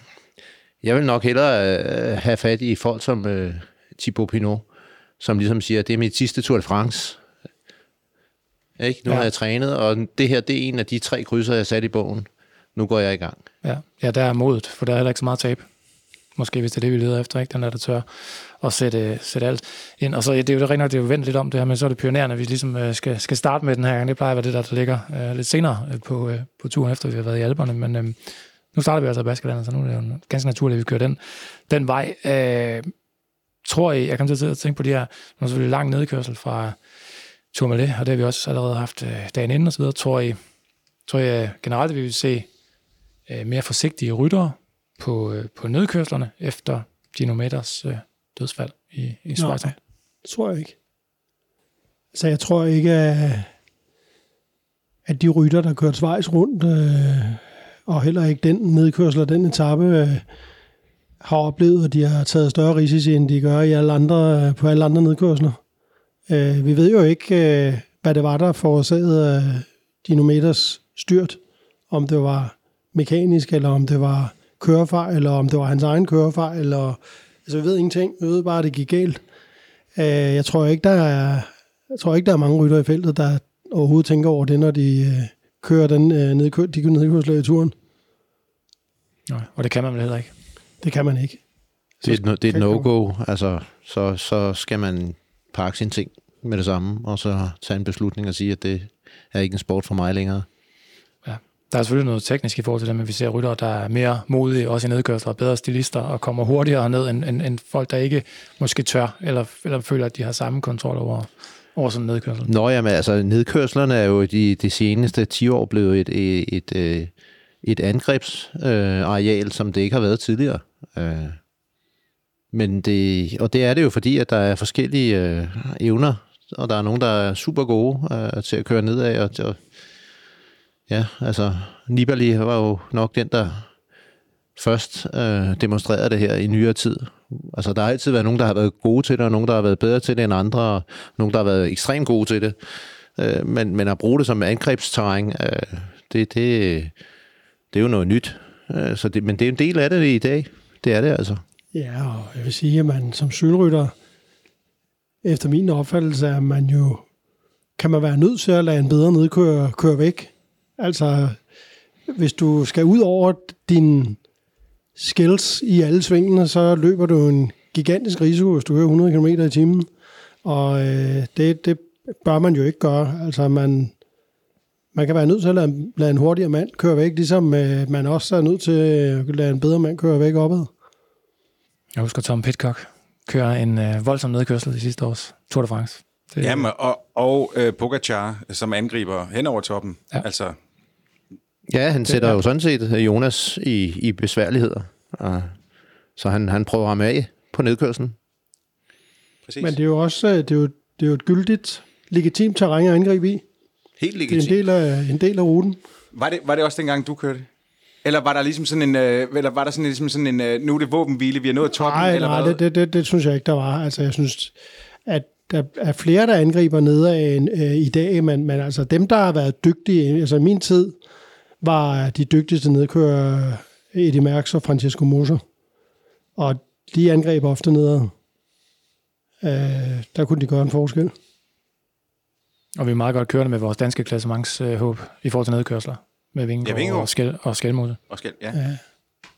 S3: jeg vil nok hellere øh, have fat i folk som øh, Thibaut Pinot, som ligesom siger, det er mit sidste Tour de France. Ikke? Nu
S2: Ja.
S3: har jeg trænet, og det her, det er en af de tre krydser, jeg har sat i bogen. Nu går jeg i gang.
S2: Ja. ja, der er modet, for der er heller ikke så meget tab. Måske hvis det er det, vi leder efter, ikke? Den er der tør at sætte, sætte alt ind. Og så ja, det er jo det rent det er jo vendt lidt om det her, men så er det pionerende, vi ligesom øh, skal, skal starte med den her gang. Det plejer at være det, der, der ligger øh, lidt senere øh, på, øh, på turen, efter vi har været i Alperne. Men øh, nu starter vi altså i Baskerlandet, så nu er det jo ganske naturligt, at vi kører den, den vej. Øh, tror I, jeg kom til at tænke på de her, nu er selvfølgelig lang nedkørsel fra Tourmalet, og det har vi også allerede haft øh, dagen inden og så videre. Tror I, tror I øh, generelt, at vi vil se øh, mere forsigtige ryttere på, øh, på nedkørslerne efter Gino Meters øh, dødsfald i, i Schweiz.
S5: Nej, det tror jeg ikke. Så jeg tror ikke, at, at de rytter, der kørte Schweiz rundt, øh, og heller ikke den nedkørsel og den etape, øh, har oplevet, at de har taget større risici, end de gør i alle andre, øh, på alle andre nedkørsler. Øh, vi ved jo ikke, øh, hvad det var, der forårsagede øh, dinometers styrt. Om det var mekanisk, eller om det var kørefejl, eller om det var hans egen kørefejl, eller altså vi ved ingenting. Vi ved bare, at det gik galt. Øh, jeg tror ikke, der er, jeg tror ikke, der er mange rytter i feltet, der overhovedet tænker over det, når de øh, kører den øh, nedkør, de nedkørsler i turen.
S2: Nej, og det kan man vel heller ikke.
S5: Det kan man ikke.
S3: Det er, et, no- det er et no-go. Altså, så, så skal man pakke sine ting med det samme, og så tage en beslutning og sige, at det er ikke en sport for mig længere.
S2: Der er selvfølgelig noget teknisk i forhold til det, men vi ser ryttere, der er mere modige, også i nedkørsler, og bedre stilister, og kommer hurtigere ned, end, end, end folk, der ikke måske tør, eller, eller føler, at de har samme kontrol over, over sådan en nedkørsel.
S3: Nå, jamen, altså, nedkørslerne er jo de, de seneste 10 år blevet et, et, et, øh, et, angrebsareal, som det ikke har været tidligere. Øh, Men det, og det er det jo fordi, at der er forskellige øh, evner, og der er nogen, der er super gode øh, til at køre nedad, og, og ja, altså Nibali var jo nok den, der først øh, demonstrerede det her i nyere tid. Altså, der har altid været nogen, der har været gode til det, og nogen, der har været bedre til det end andre, og nogen, der har været ekstremt gode til det. Øh, men, men at bruge det som angrebsterræn, øh, det, det, det er jo noget nyt. Øh, så det, men det er en del af det i dag. Det er det altså.
S5: Ja, og jeg vil sige, at man som cykelrytter, efter min opfattelse, er man jo, kan man være nødt til at lade en bedre nedkøre køre væk. Altså, hvis du skal ud over din skills i alle svingene, så løber du en gigantisk risiko, hvis du kører 100 km i timen. Og øh, det, det bør man jo ikke gøre. Altså, man, man kan være nødt til at lade, lade en hurtigere mand køre væk, ligesom øh, man også er nødt til at lade en bedre mand køre væk opad.
S2: Jeg husker Tom Pitcock køre en øh, voldsom nedkørsel i sidste års Tour de France.
S4: Det, Jamen, og, og øh, Pogacar, som angriber hen over toppen. Ja. Altså,
S3: ja, han sætter jo sådan set øh, Jonas i, i besværligheder. Og, så han, han prøver ham af på nedkørselen.
S5: Præcis. Men det er jo også øh, det er jo, det er jo et gyldigt, legitimt terræn at angribe i.
S4: Helt legitimt.
S5: Det er en del af, en del af ruten.
S4: Var det, var det også dengang, du kørte? Eller var der ligesom sådan en, øh, eller var der sådan, ligesom sådan en, øh, nu er det våbenhvile, vi er nået toppen?
S5: Nej,
S4: eller
S5: nej, det, det, det, det, synes jeg ikke, der var. Altså, jeg synes, at der er flere, der angriber nedad end øh, i dag, men, men altså dem, der har været dygtige, altså i min tid, var de dygtigste nedkører Eddie Merckx og Francesco Moser. Og de angreb ofte nedad. Øh, der kunne de gøre en forskel.
S2: Og vi er meget godt kørende med vores danske klassementshåb øh, i forhold til nedkørsler med Vingård ja, og, Skæl, og Skelmose.
S4: Og Skæl, ja. ja.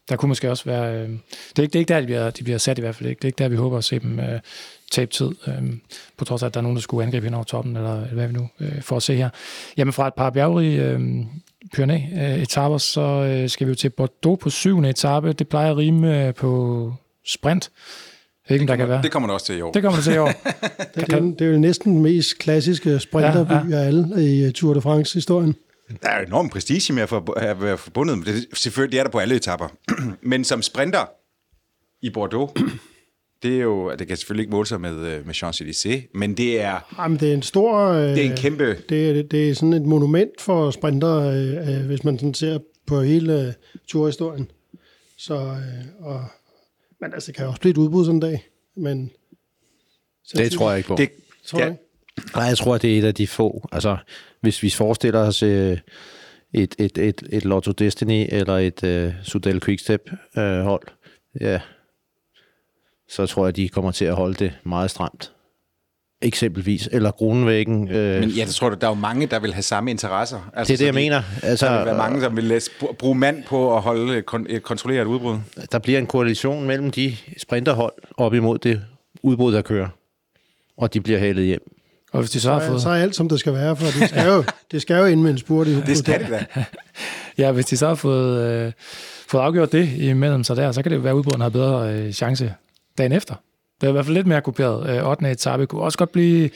S2: Der kunne måske også være... Øh, det, er ikke, det er ikke der, de bliver, de bliver sat i hvert fald. Ikke. Det er ikke der, vi håber at se dem øh, tabe tid, øh, på trods af, at der er nogen, der skulle angribe hen over toppen, eller, eller hvad vi nu øh, får at se her. Jamen fra et par bjergrige øh, Pyrenæ-etaper, så øh, skal vi jo til Bordeaux på syvende etape. Det plejer at rime øh, på sprint. Ikke, det,
S4: kommer,
S2: der kan være.
S4: det kommer det også til i år.
S2: Det kommer det til i år. (laughs)
S5: det, er, det er jo næsten den mest klassiske sprinterby ja, ja. af alle i Tour de France-historien.
S4: Der er enorm prestige med at være forbundet med det. Selvfølgelig det er der på alle etapper. (clears throat) Men som sprinter i Bordeaux, det er jo, det kan selvfølgelig ikke måle sig med, øh, med Champs-Élysées, men det er...
S5: Jamen, det er en stor...
S4: Det er en kæmpe...
S5: Det er, det er sådan et monument for sprinter, øh, hvis man sådan ser på hele turhistorien. Så, øh, og, men altså, det kan også blive et udbud sådan en dag. Men,
S3: det tror jeg ikke på.
S5: Det, tror ja. jeg ikke.
S3: Nej, jeg tror, det er et af de få. Altså, hvis vi forestiller os øh, et, et, et, et Lotto Destiny eller et øh, Sudal Quickstep øh, hold, ja, så tror jeg, de kommer til at holde det meget stramt. Eksempelvis. Eller Grunvæggen.
S4: Øh, Men ja, det tror du, der er jo mange, der vil have samme interesser.
S3: Altså, det er det, jeg de, mener.
S4: Altså, der vil være mange, der vil bruge mand på at holde et kontrolleret udbrud.
S3: Der bliver en koalition mellem de sprinterhold op imod det udbrud, der kører. Og de bliver halet hjem.
S2: Og hvis de så, har fået...
S5: så er alt, som det skal være, for det skal jo, (laughs) det skal jo ind med en spurt. I
S4: det skal det da. (laughs)
S2: ja, hvis de så har fået, øh, fået afgjort det imellem sig der, så kan det være, at udbruderne har bedre øh, chance dagen efter. Det er i hvert fald lidt mere kuperet. Øh, 8. etape kunne også godt blive,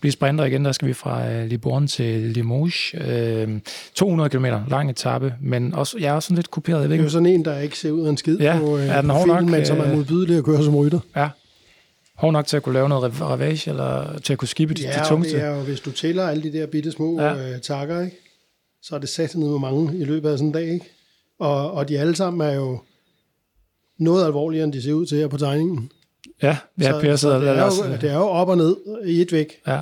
S2: blive sprinter igen. Der skal vi fra øh, Libourne til Limoges. Øh, 200 km lang etape, men også, jeg er også sådan lidt kuperet. Jeg
S5: ved, det er jo sådan en, der ikke ser ud af en skid
S2: ja,
S5: på, øh,
S2: er den film,
S5: nok, men som er øh, modbydelig at køre som rytter.
S2: Ja, hård nok til at kunne lave noget ravage, eller til at kunne skibe de,
S5: ja,
S2: de tungste.
S5: Ja, og hvis du tæller alle de der bitte små ja. øh, takker, ikke? så er det sat ned med mange i løbet af sådan en dag. Ikke? Og, og de alle sammen er jo noget alvorligere, end de ser ud til her på tegningen.
S2: Ja, ja så, Per sidder
S5: så det, er jo, det er jo op og ned i et væk.
S2: Ja,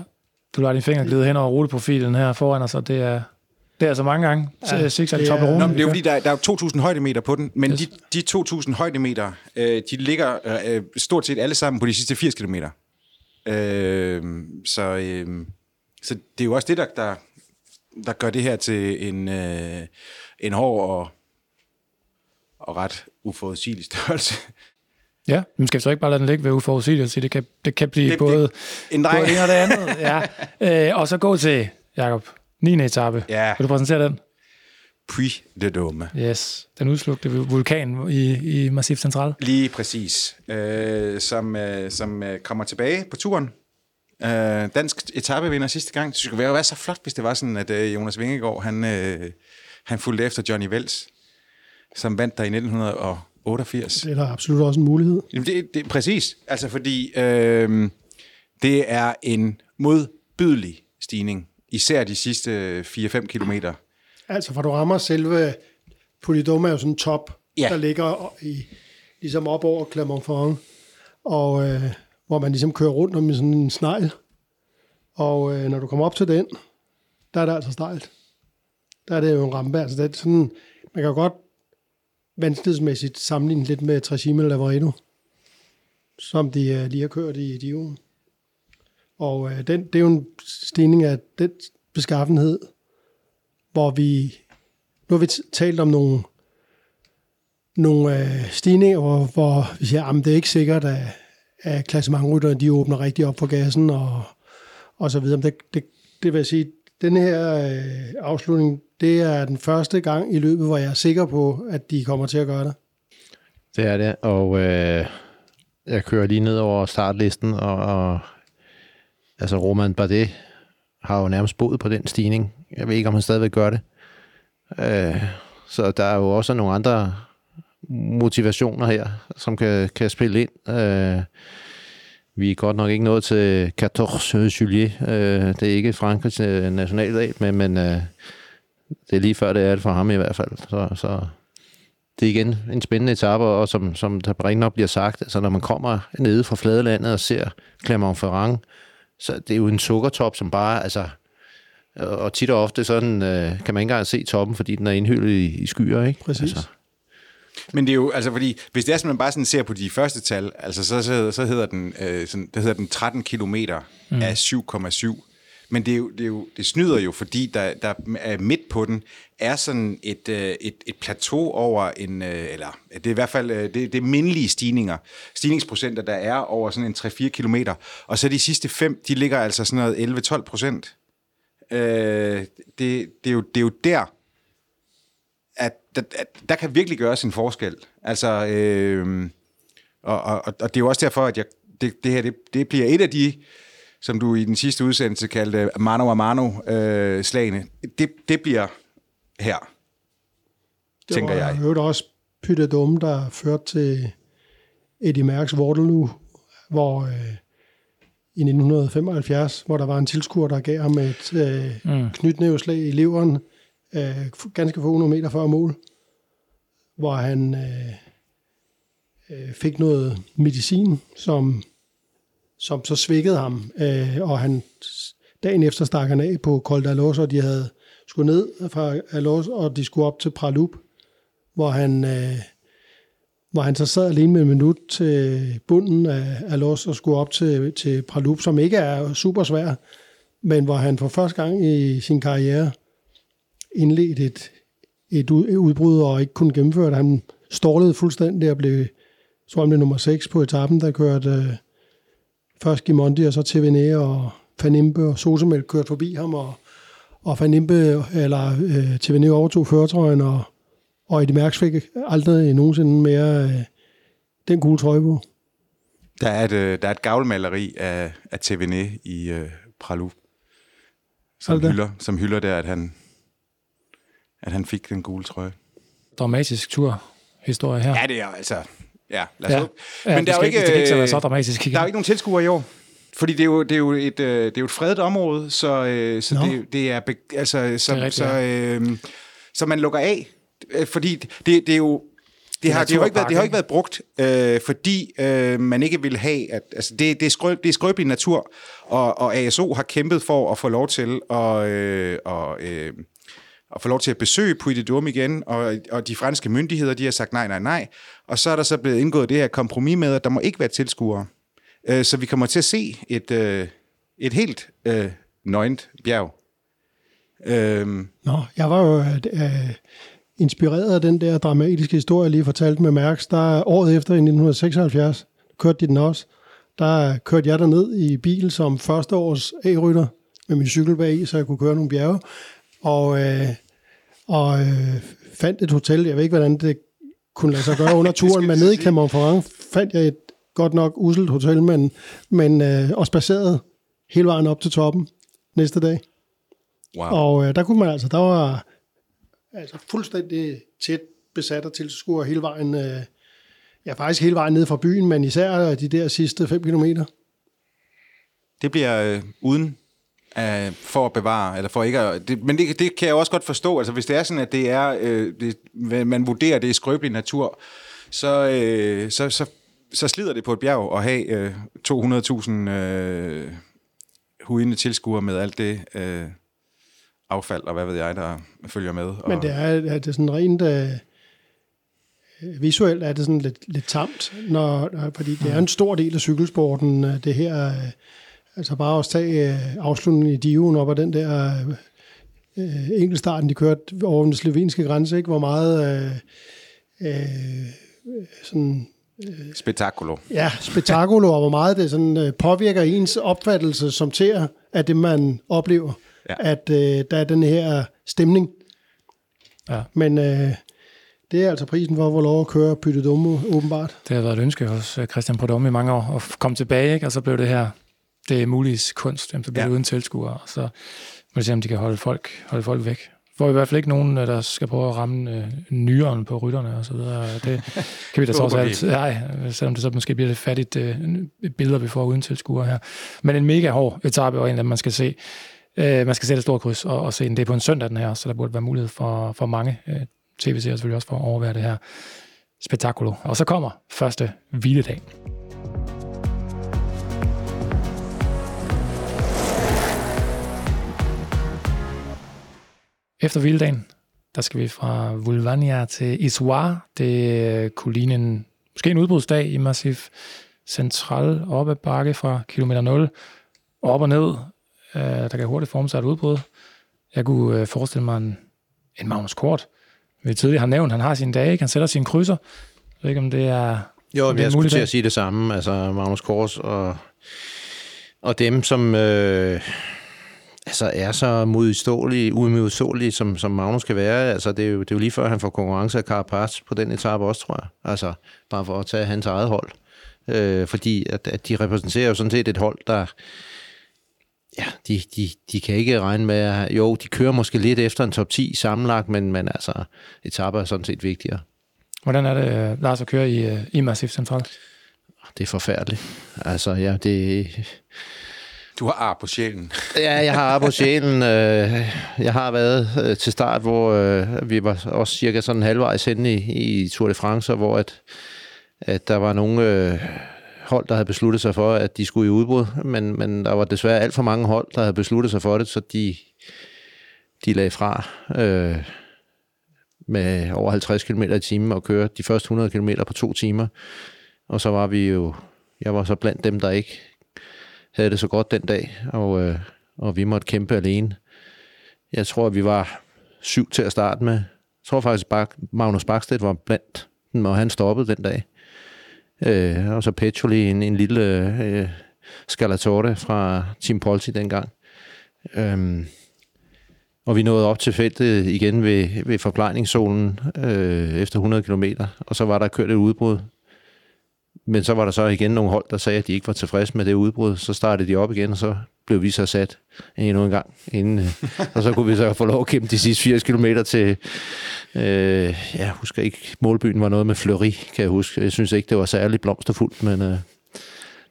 S2: du lader din finger glide hen over ruteprofilen her foran, og så det er det er altså mange gange. Ja,
S5: det,
S2: er, top Nå,
S4: det er jo fordi, der, der er 2.000 højdemeter på den, men yes. de, de 2.000 højdemeter, øh, de ligger øh, stort set alle sammen på de sidste 80 km. Øh, så, øh, så det er jo også det, der, der, der gør det her til en, øh, en hård og, og ret uforudsigelig størrelse.
S2: Ja, men skal vi så ikke bare lade den ligge ved uforudsigeligt og sige, det kan, det kan blive det, både, det, en både det ene og det andet. (laughs) Ja. Øh, og så gå til, Jacob, 9. etape.
S4: Ja.
S2: Vil du præsentere den?
S4: Puy de Dôme.
S2: Yes, den udslugte vulkan i, i Massif Central.
S4: Lige præcis. Øh, som, øh, som øh, kommer tilbage på turen. Øh, dansk etapevinder sidste gang. Det skulle være, være så flot, hvis det var sådan, at øh, Jonas Vingegaard, han, øh, han fulgte efter Johnny Vels, som vandt der i 1988.
S5: Det er der absolut også en mulighed.
S4: Jamen, det, det, præcis. Altså, fordi øh, det er en modbydelig stigning især de sidste 4-5 kilometer.
S5: Altså, for du rammer selve Polydoma er jo sådan en top, ja. der ligger i, ligesom op over Clermont-Ferrand, og øh, hvor man ligesom kører rundt om sådan en snegl. Og øh, når du kommer op til den, der er det altså stejlt. Der er det jo en rampe. Altså, det er sådan, man kan godt vanskelighedsmæssigt sammenlignet lidt med Trajime Lavaredo, som de øh, lige har kørt i Dion. Og øh, den, det er jo en stigning af den beskaffenhed, hvor vi, nu har vi talt om nogle, nogle øh, stigninger, hvor, hvor vi siger, at det er ikke sikkert, at, at klassementrytterne, de åbner rigtig op for gassen og, og så videre. Det, det, det vil jeg sige, den her øh, afslutning, det er den første gang i løbet, hvor jeg er sikker på, at de kommer til at gøre det.
S3: Det er det, og øh, jeg kører lige ned over startlisten, og, og altså Roman Bardet har jo nærmest boet på den stigning. Jeg ved ikke, om han stadigvæk gør det. Øh, så der er jo også nogle andre motivationer her, som kan, kan spille ind. Øh, vi er godt nok ikke nået til 14 juillet. Øh, det er ikke Frankrigs øh, nationaldag, men, men øh, det er lige før det er det for ham i hvert fald. Så, så det er igen en spændende etape, og som, som der nok bliver sagt, altså når man kommer nede fra fladelandet og ser Clermont-Ferrand, så det er jo en sukkertop, som bare, altså, og tit og ofte sådan, øh, kan man ikke engang se toppen, fordi den er indhyldet i, i skyer, ikke?
S5: Præcis.
S3: Altså,
S4: Men det er jo, altså fordi, hvis det er sådan, man bare sådan ser på de første tal, altså så, så, så hedder den, øh, sådan, det hedder den 13 kilometer mm. af 7,7. Men det, er jo, det, er jo, det snyder jo, fordi der, der er midt på den er sådan et, øh, et, et plateau over en, øh, eller det er i hvert fald øh, det, det er mindelige stigninger, stigningsprocenter, der er over sådan en 3-4 kilometer. Og så de sidste fem, de ligger altså sådan noget 11-12 procent. Øh, det, det, er jo, det er jo der, at der kan virkelig gøres en forskel. Altså, øh, og, og, og det er jo også derfor, at jeg, det, det her det, det bliver et af de, som du i den sidste udsendelse kaldte mano a mano øh, slagene. Det, det bliver her,
S5: Det
S4: tænker
S5: var,
S4: jeg.
S5: hørte også Pytte Dumme, der førte til Eddie Mærks Waterloo, hvor øh, i 1975, hvor der var en tilskuer, der gav ham et øh, mm. knytnæveslag i leveren, øh, ganske få hundrede meter før mål, hvor han øh, øh, fik noget medicin, som, som så svækkede ham, øh, og han dagen efter stak han af på Col d'Alos, og de havde skulle ned fra Alos, og de skulle op til Pralup, hvor han, øh, hvor han så sad alene med en minut til bunden af Alos og skulle op til, til Pralup, som ikke er super svær, men hvor han for første gang i sin karriere indledte et, et ud- udbrud og ikke kunne gennemføre det. Han stålede fuldstændig og blev, så han blev nummer 6 på etappen, der kørte øh, først Gimondi og så TVN og Fanimpe og Sosemel kørte forbi ham, og, og Fanimpe eller øh, TVN overtog føretrøjen, og, og Eddie Mærks fik aldrig nogensinde mere øh, den gule trøje på.
S4: Der er et, øh, der er et gavlmaleri af, af TVN i øh, Pralu, som hylder, som hylder der, at han, at han fik den gule trøje.
S2: Dramatisk turhistorie her.
S4: Ja, det er altså... Ja, lad os
S2: Ja.
S4: ja.
S2: Ja,
S4: Men
S2: det
S4: der er jo
S2: skal
S4: ikke,
S2: ikke- det skal ikke så være så
S4: øh,
S2: dramatisk igen.
S4: Der er jo ikke nogen tilskuere i år. Fordi det er jo, det er jo, et, øh, det er jo et fredet område, så, øh, så det, det er... Altså, så,
S2: Det er rigtigt,
S4: så, øh, så man lukker af. Øh, Fordi det, det er jo... Det har, det, har jo ikke været, det har ikke været brugt, øh, fordi øh, man ikke vil have, at altså det, det, er skrøb, det er skrøbelig natur, og, og ASO har kæmpet for at få lov til at, øh, og, øh, at få lov til at besøge Puy de Dôme igen, og, og de franske myndigheder, de har sagt nej, nej, nej, og så er der så blevet indgået det her kompromis med, at der må ikke være tilskuere. Øh, så vi kommer til at se et, øh, et helt øh, nøgent bjerg. Øh,
S5: Nå, jeg var jo øh, øh inspireret af den der dramatiske historie, jeg lige fortalte med Mærks. Der året efter i 1976, kørte de den også. Der kørte jeg derned i bil som første års A-rytter med min cykel bag i, så jeg kunne køre nogle bjerge. Og, øh, og øh, fandt et hotel. Jeg ved ikke, hvordan det kunne lade sig gøre under (laughs) turen, men nede i Clermont-Ferrand fandt jeg et godt nok uselt hotel, men, men øh, og spacerede hele vejen op til toppen næste dag.
S4: wow.
S5: Og øh, der kunne man altså, der var altså fuldstændig tæt besat af tilskuere hele vejen, øh, ja faktisk hele vejen ned fra byen, men især de der sidste 5 kilometer.
S4: Det bliver øh, uden øh, for at bevare, eller for ikke at, det, men det, det kan jeg også godt forstå, altså hvis det er sådan, at det er, øh, det, man vurderer, det er skrøbelig natur, så, øh, så, så, så slider det på et bjerg at have øh, 200.000 øh, hudende tilskuere med alt det øh, affald, og hvad ved jeg, der følger med. Og,
S5: Men det er, er det sådan rent øh, visuelt er det sådan lidt, lidt tamt, når, når, fordi det er en stor del af cykelsporten, øh, det her, øh, altså bare også tage øh, afslutningen i Diven op ad den der øh, enkeltstarten, de kørte over den slovenske grænse, ikke? hvor meget øh, øh, sådan
S4: Spektakulo.
S5: ja, spektakulo, og hvor meget det sådan, øh, påvirker ens opfattelse som ser af det, man oplever.
S4: Ja.
S5: At øh, der er den her stemning.
S2: Ja.
S5: Men øh, det er altså prisen for at få lov at køre Pytte Dumme, åbenbart.
S2: Det har været et ønske hos øh, Christian Prodom i mange år at komme tilbage, ikke? og så blev det her det er muligt kunst, jamen, så bliver
S4: Ja.
S2: det uden tilskuere, så må vi se, om de kan holde folk, holde folk væk. Får i hvert fald ikke nogen, øh, der skal prøve at ramme øh, nyeren på rytterne og så videre. Det (laughs) kan vi da
S4: Det
S2: trods alt. Nej, selvom det så måske bliver lidt fattigt øh, billeder, vi får uden tilskuere her. Men en mega hård etape, og en dem, man skal se. Øh, man skal sætte et stort kryds og, og se den. Det er på en søndag, den her, så der burde være mulighed for, for mange øh, tv-serier selvfølgelig også for at overvære det her spektakulo. Og så kommer første hviledag. Efter hviledagen, der skal vi fra Vulvania til Issoir. Det kunne ligne en, måske en udbrudsdag i Massif Central op ad bakke fra kilometer 0 op og ned. Øh, der kan hurtigt forme sig et udbrud. Jeg kunne øh, forestille mig en, en Magnus Kort. Vi tidligere har nævnt, han har sine dage, ikke? han sætter sine krydser. Jeg ved ikke, om det er...
S3: Jo,
S2: Det er
S3: men jeg skulle til at sige det samme. Altså Magnus Kors og, og dem, som øh, altså er så modståelige, umodståelige, som, som Magnus kan være. Altså, det, er jo, det er jo lige før, han får konkurrence af Carapaz på den etape også, tror jeg. Altså, bare for at tage hans eget hold. Øh, fordi at, at de repræsenterer jo sådan set et hold, der... Ja, de, de, de kan ikke regne med... at- Jo, de kører måske lidt efter en top 10 sammenlagt, men, men altså, etaper er sådan set vigtigere.
S2: Hvordan er det, Lars, at køre i, øh, i Massif Central?
S3: Det er forfærdeligt. Altså, ja, det,
S4: Du har ar på sjælen.
S3: Ja, jeg har på sjælen. (laughs) Øh, jeg har været øh, til start, hvor øh, vi var også cirka sådan halvvejs henne i, i Tour de France, hvor at, at der var nogle hold, der havde besluttet sig for, at de skulle i udbrud, men, men der var desværre alt for mange hold, der havde besluttet sig for det, så de, de lagde fra øh, med over 50 km i timen og kørte de første 100 km på to timer. Og så var vi jo, jeg var så blandt dem, der ikke havde det så godt den dag, og, øh, og vi måtte kæmpe alene. Jeg tror, vi var syv til at starte med. Jeg tror faktisk, at Magnus Bakstedt var blandt dem, og han stoppede den dag. Øh, og så Petroli, en, en lille øh, Scalatore fra Team Polti dengang. Øhm, og vi nåede op til feltet igen ved, ved forplejningszonen øh, efter 100 km, og så var der kørt et udbrud. Men så var der så igen nogle hold, der sagde, at de ikke var tilfredse med det udbrud. Så startede de op igen, og så blev vi så sat endnu en gang. Inden, øh, (laughs) og så kunne vi så få lov at kæmpe de sidste 80 km til, øh, jeg husker ikke, målbyen var noget med Fleury, kan jeg huske. Jeg synes ikke, det var særlig blomsterfuldt, men øh,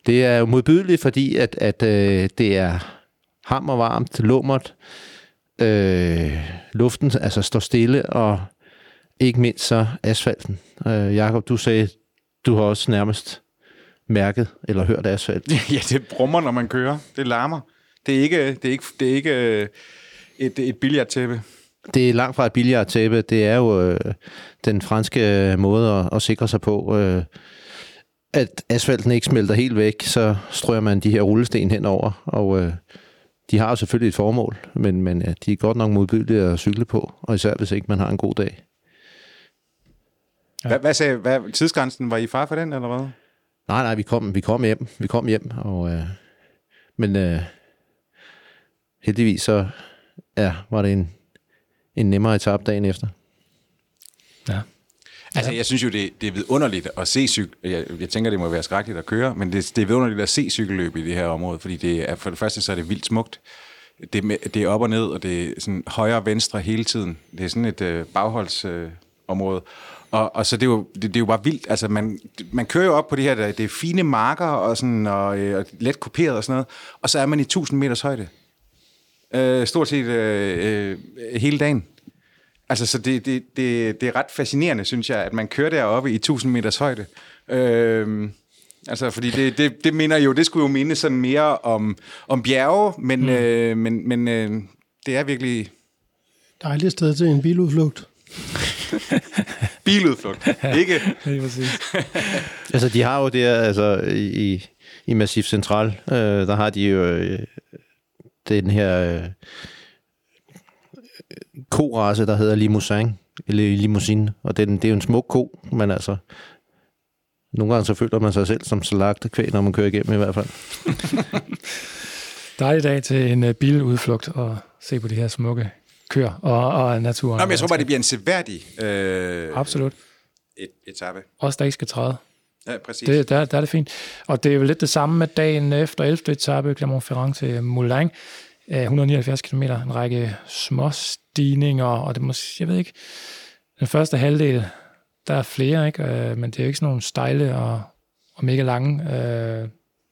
S3: det er jo modbydeligt, fordi at, at øh, det er hammer varmt, lummert, øh, luften altså står stille, og ikke mindst så asfalten. Øh, Jakob, du sagde, du har også nærmest mærket eller hørt asfalt. (laughs)
S4: ja, det brummer, når man kører. Det larmer. Det er ikke, det er ikke, det er ikke øh, et, et billiardtæppe.
S3: Det er langt fra et billiardtæppe. Det er jo øh, den franske måde at, at sikre sig på, øh, at asfalten ikke smelter helt væk, så strøger man de her rullesten henover, og øh, de har jo selvfølgelig et formål, men, men ja, de er godt nok modbydelige at cykle på, og især hvis ikke man har en god dag.
S4: Ja. Hvad, hvad sagde, hvad, tidsgrænsen, var I far for den, eller hvad?
S3: Nej, nej, vi kom, vi kom hjem, vi kom hjem, og, øh, men øh, heldigvis så ja, var det en, en nemmere etape dagen efter.
S2: Ja.
S4: Altså, jeg synes jo, det, det er vidunderligt at se cykel. Jeg, jeg tænker, det må være skrækkeligt at køre, men det, det er vidunderligt at se cykelløb i det her område, fordi det er, for det første så er det vildt smukt. Det, er det er op og ned, og det er sådan højre og venstre hele tiden. Det er sådan et øh, bagholdsområde. Øh, område. og, og så det er, jo, det, det er jo bare vildt. Altså, man, man kører jo op på det her, der- det er fine marker og, sådan, og, øh, og let kuperet og sådan noget, og så er man i 1000 meters højde. Øh, stort set øh, øh, hele dagen. Altså, så det, det, det, det er ret fascinerende, synes jeg, at man kører deroppe i 1000 meters højde. Øhm, altså, fordi det, det, det minder jo, det skulle jo minde sådan mere om, om bjerge, men, mm. øh, men, men øh, det er virkelig
S5: Dejligt sted til en biludflugt. (laughs)
S4: biludflugt. Ikke? (laughs)
S2: Lige præcis. (laughs)
S3: Altså, de har jo det altså, i, i Massif Central, øh, der har de jo øh, den her øh, korace, der hedder Limousin, eller Limousine, og den, det er jo en smuk ko, men altså, Nogle gange så føler man sig selv som slagtet kvæg, når man kører igennem i hvert fald.
S2: Dejlig dag til en øh, biludflugt og se på de her smukke køer og, og naturen.
S4: Nå, men jeg tror bare, det bliver en seværdig øh,
S2: Absolut.
S4: et, etape.
S2: Også der ikke skal træde.
S4: Ja, præcis.
S2: Det, der, der er det fint. Og det er jo lidt det samme med dagen efter 11. etape, Clermont-Ferrand til Moulin. Øh, 179 km, en række små stigninger, og det må, jeg ved ikke, den første halvdel, der er flere, ikke? Øh, men det er jo ikke sådan nogle stejle og, og mega lange øh,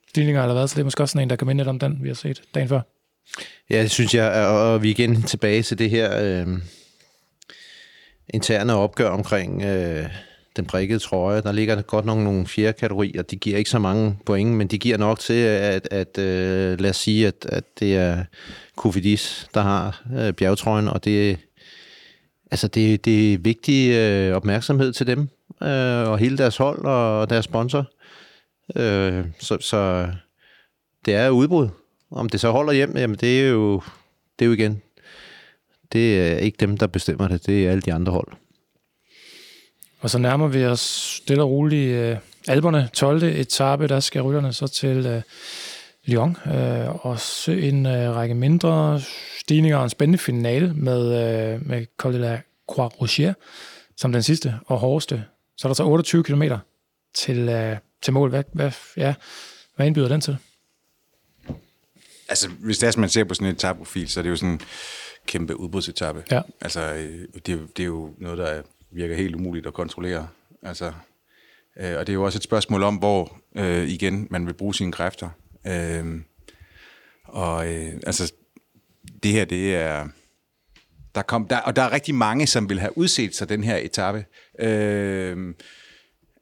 S2: stigninger eller hvad, så det er måske også sådan en, der kan minde lidt om den, vi har set dagen før.
S3: Ja, synes jeg, og vi er igen tilbage til det her øh, interne opgør omkring øh, den prikkede trøje. Der ligger godt nok nogle fjerde kategorier, de giver ikke så mange point, men de giver nok til, at, at øh, lad os sige, at, at det er Kofidis, der har øh, bjergtrøjen, og det, altså det, det er vigtig øh, opmærksomhed til dem, øh, og hele deres hold og deres sponsor. Øh, så, så det er udbrud. Om det så holder hjem, jamen det er jo, det er jo igen, det er ikke dem, der bestemmer det, det er alle de andre hold.
S2: Og så nærmer vi os stille og roligt øh, Alberne, 12. etape, der skal rytterne så til øh, Lyon. Øh, og så en øh, række mindre stigninger og en spændende finale med, øh, med Col de la Croix Rocher som den sidste og hårdeste. Så er der så 28 km til, øh, til mål. Hvad, hvad, ja, hvad indbyder den til?
S4: Altså, hvis det er, man ser på sådan en etapeprofil, så er det jo sådan en kæmpe udbrudsetappe.
S2: Ja.
S4: Altså, øh, det, er jo- det er jo noget, der virker helt umuligt at kontrollere. Altså, øh, og det er jo også et spørgsmål om, hvor øh, igen man vil bruge sine kræfter. Øh, og øh, altså, det her, det er... Der kom, der, og der er rigtig mange, som vil have udset sig den her etape. Øh,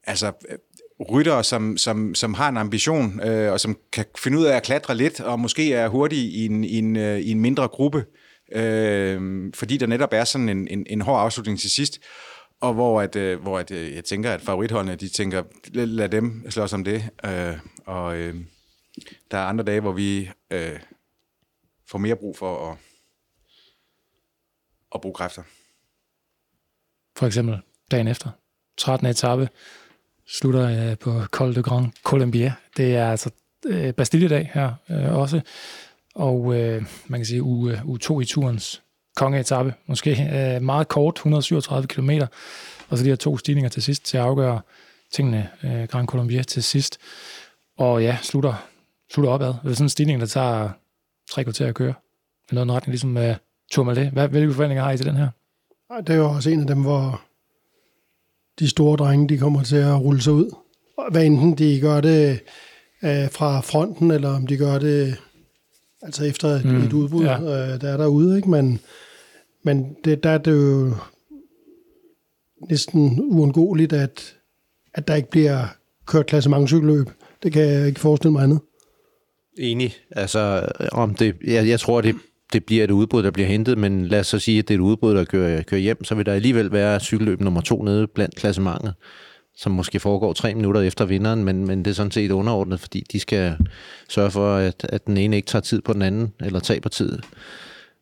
S4: altså, ryttere, som, som, som har en ambition, øh, og som kan finde ud af at klatre lidt, og måske er hurtige i en, i en, øh, i en mindre gruppe, øh, fordi der netop er sådan en, en, en hård afslutning til sidst, og hvor, at, øh, hvor at, øh, jeg tænker, at favoritholdene, de tænker, lad, lad dem slås om det, øh, og øh, der er andre dage, hvor vi øh, får mere brug for at, at bruge kræfter.
S2: For eksempel dagen efter. 13. etape slutter øh, på Col de Grand Colombier. Det er altså øh, Bastille-dag her øh, også. Og øh, man kan sige uge, uge 2 i turens kongeetappe. Måske øh, meget kort, 137 km. Og så de her to stigninger til sidst til at afgøre tingene. Øh, Grand Colombier til sidst. Og ja, slutter, slutter opad. Det er sådan en stigning, der tager tre kvarter at køre. Det er noget retning ligesom øh, Tourmalet. Hvad, hvilke forventninger har I til den her?
S5: Det er jo også en af dem, hvor de store drenge, de kommer til at rulle sig ud. Og Hvad enten de gør det øh, fra fronten, eller om de gør det altså efter
S2: Mm,
S5: mm, et udbrud,
S2: ja.
S5: ja. øh, der er derude. Ikke? Men, men det, der er det jo næsten uundgåeligt, at, at der ikke bliver kørt klassementcykelløb. Det kan jeg ikke forestille mig andet.
S3: Enig. Altså, om det, jeg, jeg tror, det, det bliver et udbrud, der bliver hentet, men lad os så sige, at det er et udbrud, der kører, kører hjem, så vil der alligevel være cykelløb nummer to nede blandt klassementet, som måske foregår tre minutter efter vinderen, men, men det er sådan set underordnet, fordi de skal sørge for, at, at den ene ikke tager tid på den anden, eller taber tid.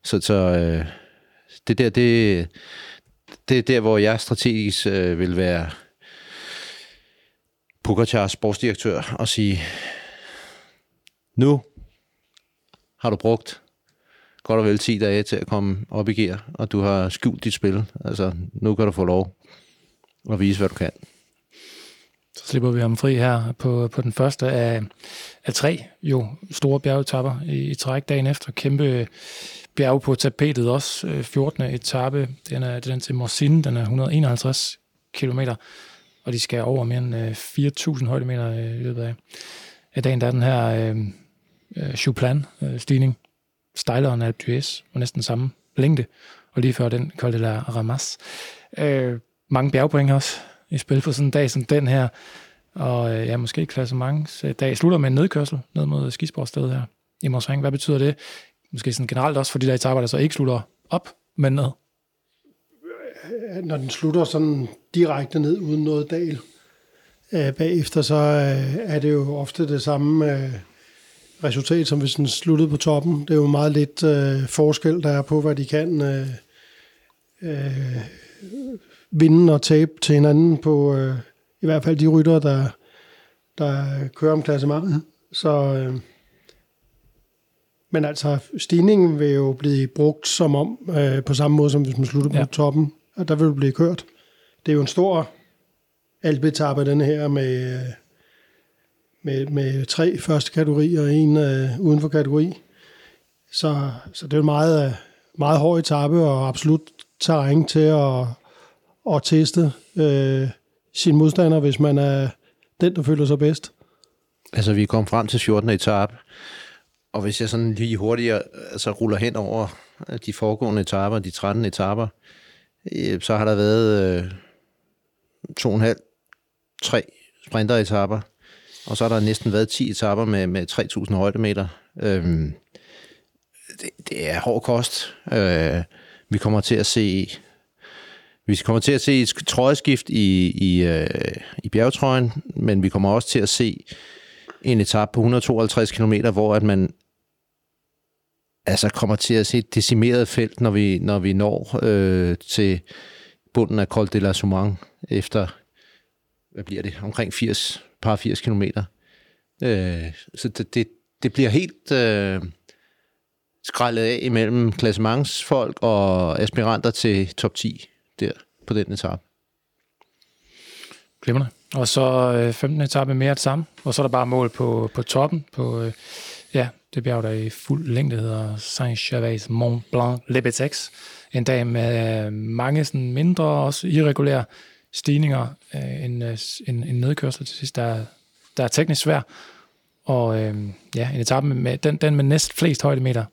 S3: Så, så øh, det der, det, det er der, hvor jeg strategisk øh, vil være Pogacar sportsdirektør og sige, nu har du brugt godt og vel 10 dage til at komme op i gear, og du har skjult dit spil. Altså, nu kan du få lov at vise, hvad du kan.
S2: Så slipper vi ham fri her på, på den første af, af tre jo store bjergetapper i, i træk dagen efter. Kæmpe bjerg på tapetet også. Øh, 14. etape, den er, den er til Morsin, den er 151 km, og de skal over mere end øh, 4.000 højdemeter øh, i løbet af, af dagen. Der er den her øh, Chuplan-stigning, stejlere end Alpe d'Huez, og næsten samme længde, og lige før den Col de la Ramas. Øh, mange bjergpoint også i spil på sådan en dag som den her. Og øh, ja, måske klassemangs øh, dag slutter med en nedkørsel ned mod skisportstedet her i Morsring. Hvad betyder det? Måske sådan generelt også for de der etaper, der så ikke slutter op, men ned.
S5: når den slutter sådan direkte ned uden noget dal øh, bagefter, så øh, er det jo ofte det samme øh, resultat, som hvis den sluttede på toppen. Det er jo meget lidt øh, forskel, der er på, hvad de kan øh, øh, vinde og tabe til hinanden på, øh, i hvert fald de rytter, der, der kører om klassementet. Så, øh, men altså, stigningen vil jo blive brugt som om, øh, på samme måde som hvis man slutter
S2: Ja.
S5: på toppen, og der vil det blive kørt. Det er jo en stor alpetappe, den her, med, øh, med, med tre første kategorier og en øh, uden for kategori. Så, så det er en meget, øh, meget hård etape og absolut terræn til at, at teste øh, sin modstander, hvis man er den, der føler sig bedst.
S3: Altså, vi kom frem til 14. etape, og hvis jeg sådan lige hurtigere altså, ruller hen over øh, de foregående etaper, de 13 etaper, øh, så har der været øh, to og en halv, tre sprinteretaper, og så har der næsten været 10 etaper med, med 3.000 højdemeter. Øhm, det, det er hård kost. Øh, vi kommer til at se vi kommer til at se et trøjeskift i, i, øh, i bjergetrøjen, men vi kommer også til at se en etape på 152 km, hvor at man altså kommer til at se et decimeret felt, når vi, når vi når øh, til bunden af Col de la Soumang efter, hvad bliver det, omkring 80, par 80 km. Øh, så det, det, det bliver helt øh, skrællet af imellem klassementsfolk og aspiranter til top 10 der på den etape.
S2: Glimrende. Og så øh, 15. etape mere det samme, og så er der bare mål på, på toppen, på øh, ja, det bjerg, der i fuld længde hedder Saint-Gervais Mont Blanc Lebetex. En dag med øh, mange sådan mindre, også irregulære stigninger, øh, en, øh, en, en nedkørsel til sidst, der, der er teknisk svær. Og øh, ja, en etape med, den, den med næst flest højdemeter,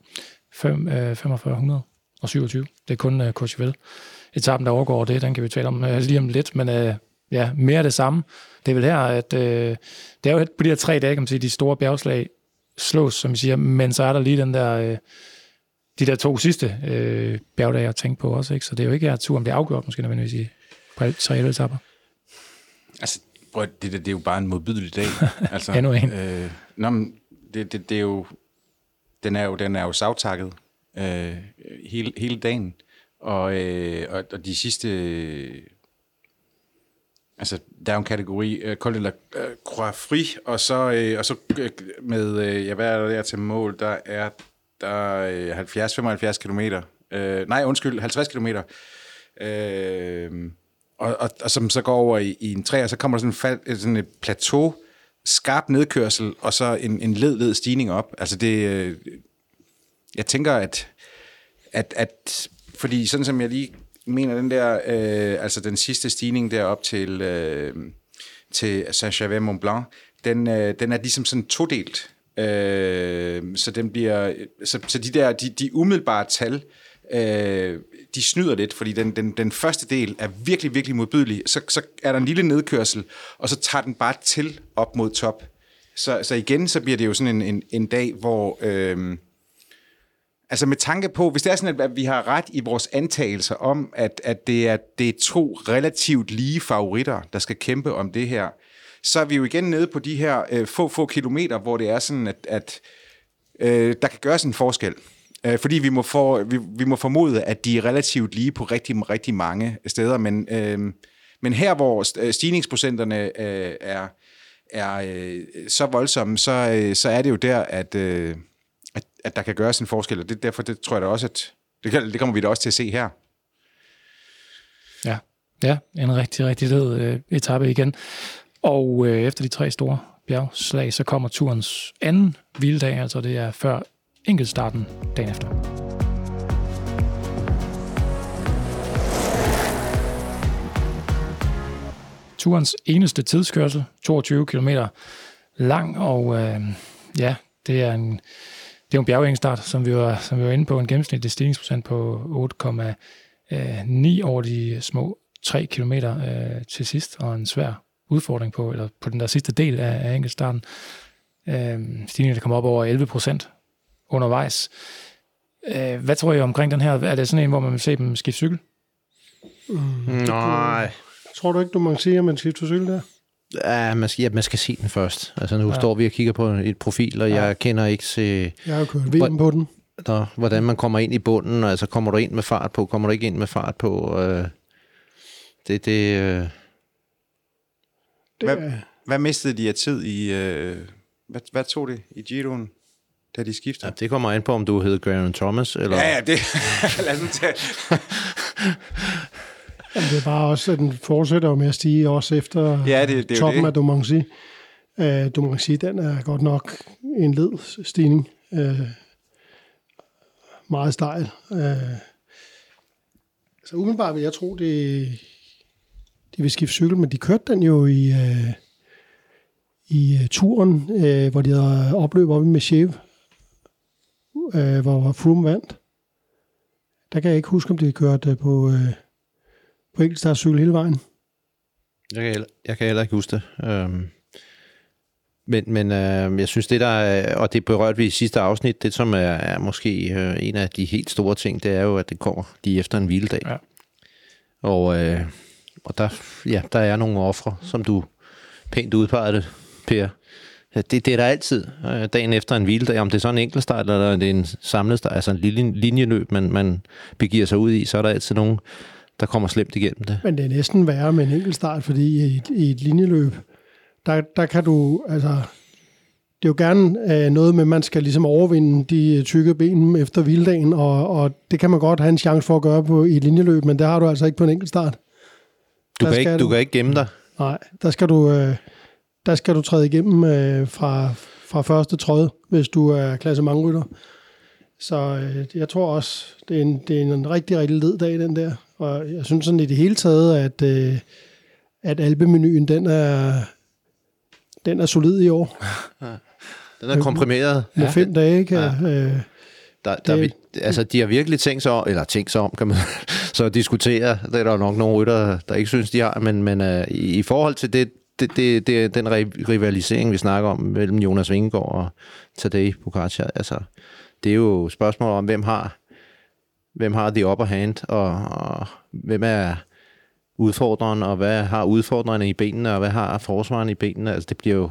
S2: fem, øh, 4500 og 27. Det er kun øh, Courchevel. Etappen, der overgår det, den kan vi tale om øh, lige om lidt, men øh, ja, mere af det samme. Det er vel her, at øh, det er jo på de her tre dage, kan man sige, de store bjergslag slås, som vi siger, men så er der lige den der, øh, de der to sidste øh, bjergdage at tænke på også, ikke? så det er jo ikke her, tur, om det er afgjort, måske nødvendigvis i på alle tre etapper.
S4: Altså, prøv, det, det, det er jo bare en modbydelig dag. (laughs) Altså,
S2: Endnu en.
S4: Øh, nå, men det, det, det er jo, den er jo, den er jo savtakket øh, hele, hele dagen. Og, øh, og, og de sidste... Øh, altså, der er jo en kategori, øh, Col de la øh, Croix Fri, og så, øh, og så øh, med, øh, ja, hvad er der til mål? Der er der øh, 70-75 kilometer. Øh, nej, undskyld, 50 kilometer. Øh, og, og, og som så går over i, i en træ, og så kommer der sådan, en fald, sådan et plateau, skarp nedkørsel, og så en, en led, led stigning op. Altså det, øh, jeg tænker, at, at, at, fordi sådan som jeg lige mener, den der, øh, altså den sidste stigning derop til, øh, til Saint-Gervais-Mont Blanc, den, øh, den er ligesom sådan todelt. Øh, så den bliver, så, så de der, de, de umiddelbare tal, øh, de snyder lidt, fordi den, den, den første del er virkelig, virkelig modbydelig. Så, så er der en lille nedkørsel, og så tager den bare til op mod top. Så, så igen, så bliver det jo sådan en, en, en dag, hvor... Øh, Altså med tanke på, hvis det er sådan, at vi har ret i vores antagelser om, at, at det, er, det er to relativt lige favoritter, der skal kæmpe om det her, så er vi jo igen nede på de her øh, få, få kilometer, hvor det er sådan, at, at øh, der kan gøres en forskel. Øh, fordi vi må, for, vi, vi må formode, at de er relativt lige på rigtig, rigtig mange steder, men, øh, men her, hvor øh, stigningsprocenterne øh, er, er øh, så voldsomme, så, øh, så er det jo der, at... Øh, at, at der kan gøres en forskel, og det, derfor det tror jeg da også, at det, det kommer vi da også til at se her.
S2: Ja, ja en rigtig, rigtig led øh, etape igen. Og øh, efter de tre store bjergslag, så kommer turens anden hviledag, altså det er før enkeltstarten dagen efter. Turens eneste tidskørsel, 22 km lang, og øh, ja, det er en, det er en bjergengstart, som vi var, som vi var inde på, en gennemsnitlig stigningsprocent på 8,9 over de små 3 km øh, til sidst, og en svær udfordring på, eller på den der sidste del af, af enkeltstarten. Øh, stigningen der kommer op over 11 procent undervejs. Øh, hvad tror I omkring den her? Er det sådan en, hvor man vil se dem skifte cykel?
S3: Nej.
S5: Tror du ikke, du må sige, at man skifter cykel der?
S3: Ja, man skal, ja, man skal se den først. Altså nu
S2: Ja.
S3: står vi og kigger på et profil, og
S2: Ja.
S3: jeg kender ikke til,
S5: Jeg har kørt VM på den.
S3: der, hvordan man kommer ind i bunden. Altså kommer du ind med fart på, kommer du ikke ind med fart på. Øh, det, det, øh,
S4: Hvad,
S5: er-
S4: hvad mistede de af tid i... Øh, hvad, hvad tog det i Giroen, da de skiftede?
S3: Ja, det kommer an på, om du hedder Graham Thomas, eller...
S4: Ja, ja, det... (laughs) Lad os nu tage... (laughs)
S5: Jamen, det er bare også, at den fortsætter jo med at stige også efter
S4: Ja, det- det er
S5: toppen
S4: det.
S5: af Domancy. Uh, Domancy, den er godt nok en led stigning. Uh, meget stejl. Uh, så umiddelbart vil jeg tro, det, de vil skifte cykel, men de kørte den jo i, uh, i turen, uh, hvor de havde opløb oppe med Cheve, uh, hvor Froome vandt. Der kan jeg ikke huske, om de kørte uh, på... Uh, på enkeltstartscykel hele vejen.
S3: Jeg kan, heller, jeg kan heller ikke huske det. Øhm, men men øh, jeg synes, det der er, og det berørte vi i sidste afsnit, det som er, er måske øh, en af de helt store ting, det er jo, at det kommer lige efter en hviledag.
S2: Ja.
S3: Og, øh, og der, ja, der er nogle ofre, som du pænt udpegede det, Per. Ja, Det, det er der altid, øh, dagen efter en hviledag, om det er sådan en enkeltstart, eller det er en samlet start, altså en lille linjeløb, man, man begiver sig ud i, så er der altid nogen, der kommer slemt igennem det.
S5: Men det er næsten værre med en enkeltstart, fordi i et, i et linjeløb, der, der kan du, altså, det er jo gerne øh, noget med, at man skal ligesom overvinde de øh, tykke ben efter hviledagen, og, og det kan man godt have en chance for at gøre på i et linjeløb, men det har du altså ikke på en enkeltstart.
S3: Du
S5: Der
S3: kan, ikke, du
S5: du-
S3: kan ikke gemme dig.
S5: Nej, der skal du, øh, der skal du træde igennem øh, fra, fra første tråd, hvis du er klassementrytter. Så øh, jeg tror også, det er, en, det er en rigtig, rigtig led dag, den der. Og jeg synes sådan i det hele taget, at, øh, at albemenuen, den er, den er solid i år. (laughs)
S3: Den er komprimeret.
S5: Med fem dage, ikke?
S3: Ja.
S5: Øh,
S3: Der, der,
S5: Det-
S3: altså, de har virkelig tænkt sig om, eller tænkt sig om, kan man (laughs) så diskutere. Det er der nok nogle rytter, der ikke synes, de har, men, men uh, i, i forhold til det, det, det, det, den ri- rivalisering, vi snakker om mellem Jonas Vingegaard og Tadej Pogacar, altså, det er jo et spørgsmål om, hvem har, hvem har the upper hand, og, og hvem er udfordreren, og hvad har udfordrerne i benene, og hvad har forsvaren i benene. Altså, det bliver jo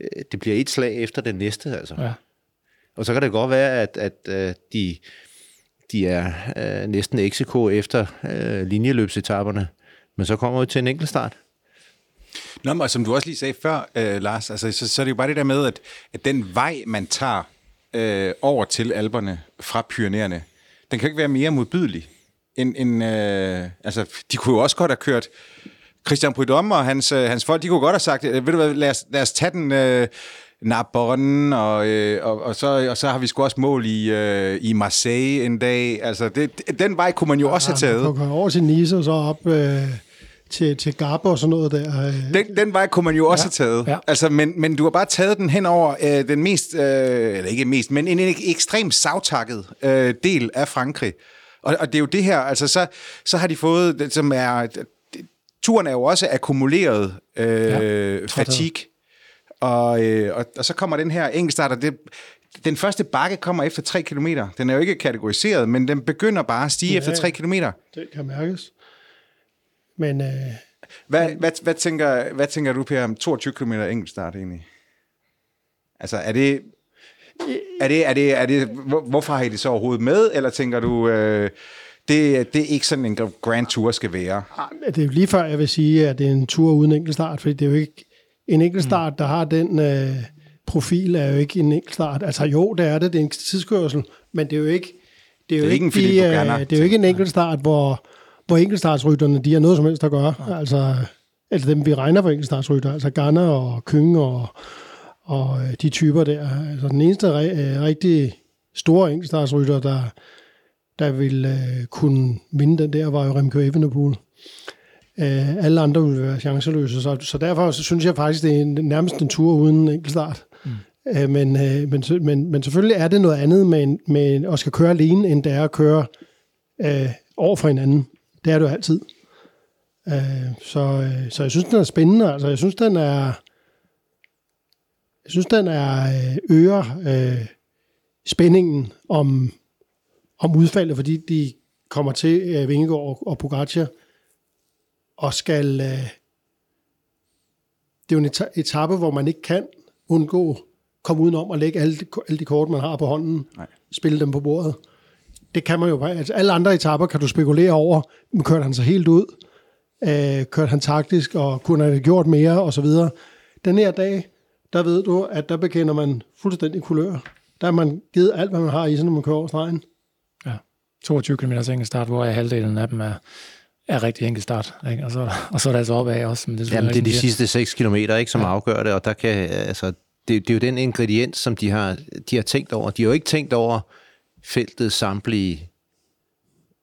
S3: øh, det bliver et slag efter det næste, altså.
S2: Ja.
S3: Og så kan det godt være, at, at øh, de, de er øh, næsten execo efter øh, linjeløbsetapperne, men så kommer vi til en enkelt start.
S4: Nå, men som du også lige sagde før, øh, Lars, altså, så, så er det jo bare det der med, at, at den vej, man tager øh, over til alberne fra Pyreneerne, den kan ikke være mere modbydelig. End, end, øh, altså, de kunne jo også godt have kørt Christian Prudhomme og hans, øh, hans folk, de kunne godt have sagt, øh, ved du hvad, lad os, lad os tage den øh, Narbonne, og, øh, og, og, så, og så har vi sgu også mål i, øh, i Marseille en dag. Altså, det, den vej kunne man jo også have taget.
S5: Man gå over til Nice og så op øh, til, til Gap og sådan noget der. Øh,
S4: Den, den vej kunne man jo også ja, have taget.
S2: ja.
S4: Altså, men, men du har bare taget den hen over øh, den mest, øh, eller ikke mest, men en, en ekstremt savtakket øh, del af Frankrig. Og, og det er jo det her, altså så, så har de fået, det, som er, turen er jo også akkumuleret øh, ja, fatigue. Og, øh, og, og så kommer den her enkeltstart, og det, den første bakke kommer efter 3 km. Den er jo ikke kategoriseret, men den begynder bare at stige ja. efter 3 km.
S5: det kan mærkes. Men øh,
S4: Hvad, hvad, hvad, tænker, hvad tænker du, Per, om 22 km enkeltstart egentlig? Altså, er det... Er det, er det, er det, hvor- hvorfor har I det så overhovedet med, eller tænker du, øh, det, det er ikke sådan en Grand Tour skal være?
S5: Ah, Det er jo lige før, jeg vil sige, at det er en tur uden enkeltstart, fordi det er jo ikke en enkeltstart, der har den øh, profil, er jo ikke en enkeltstart. Altså jo, det er det, det er en tidskørsel, men det er jo ikke det er jo
S4: Det er ikke en
S5: de, øh, det er jo ikke en enkeltstart, hvor, hvor enkeltstartsrytterne, de har noget som helst at gøre. Altså, altså dem, vi regner for enkeltstartsrytter, altså Ganna og Køng og, og øh, de typer der. Altså den eneste re- øh, rigtig store enkeltstartsrytter, der, der ville øh, kunne vinde den der, var jo Remco Evenepoel. Øh, alle andre ville være chanceløse, så, så derfor så synes jeg faktisk, det er en, nærmest en tur uden enkeltstart. Mm. Øh, men, øh, men, men, men selvfølgelig er det noget andet med, med at skal køre alene, end det er at køre øh, over for hinanden. Det er jo altid. Øh, så, øh, så jeg synes, den er spændende. Altså, jeg synes, den er... Jeg synes, den er øh, øger øh, spændingen om, om udfaldet, fordi de kommer til øh, Vingegaard og, og Pogacar og skal... Øh, det er jo en eta- etape, hvor man ikke kan undgå komme udenom og lægge alle de, alle de kort, man har på hånden,
S4: Nej.
S5: spille dem på bordet. Det kan man jo bare. Altså, alle andre etapper kan du spekulere over, men kører han sig helt ud, øh, kørte han taktisk, og kunne han have gjort mere, og så videre. Den her dag, der ved du, at der bekender man fuldstændig kulør. Der har man givet alt, hvad man har i sig, når man kører over stregen.
S2: 22 km enkelt start, hvor halvdelen af dem er, er rigtig enkelt start. Ikke? Og, så, og så er der altså opad også. Men det er,
S3: Jamen, det er de sidste 6 km, ikke, som
S2: Ja.
S3: ja. afgør det, og der kan, altså, det, det er jo den ingrediens, som de har, de har tænkt over. De har jo ikke tænkt over feltet samtlige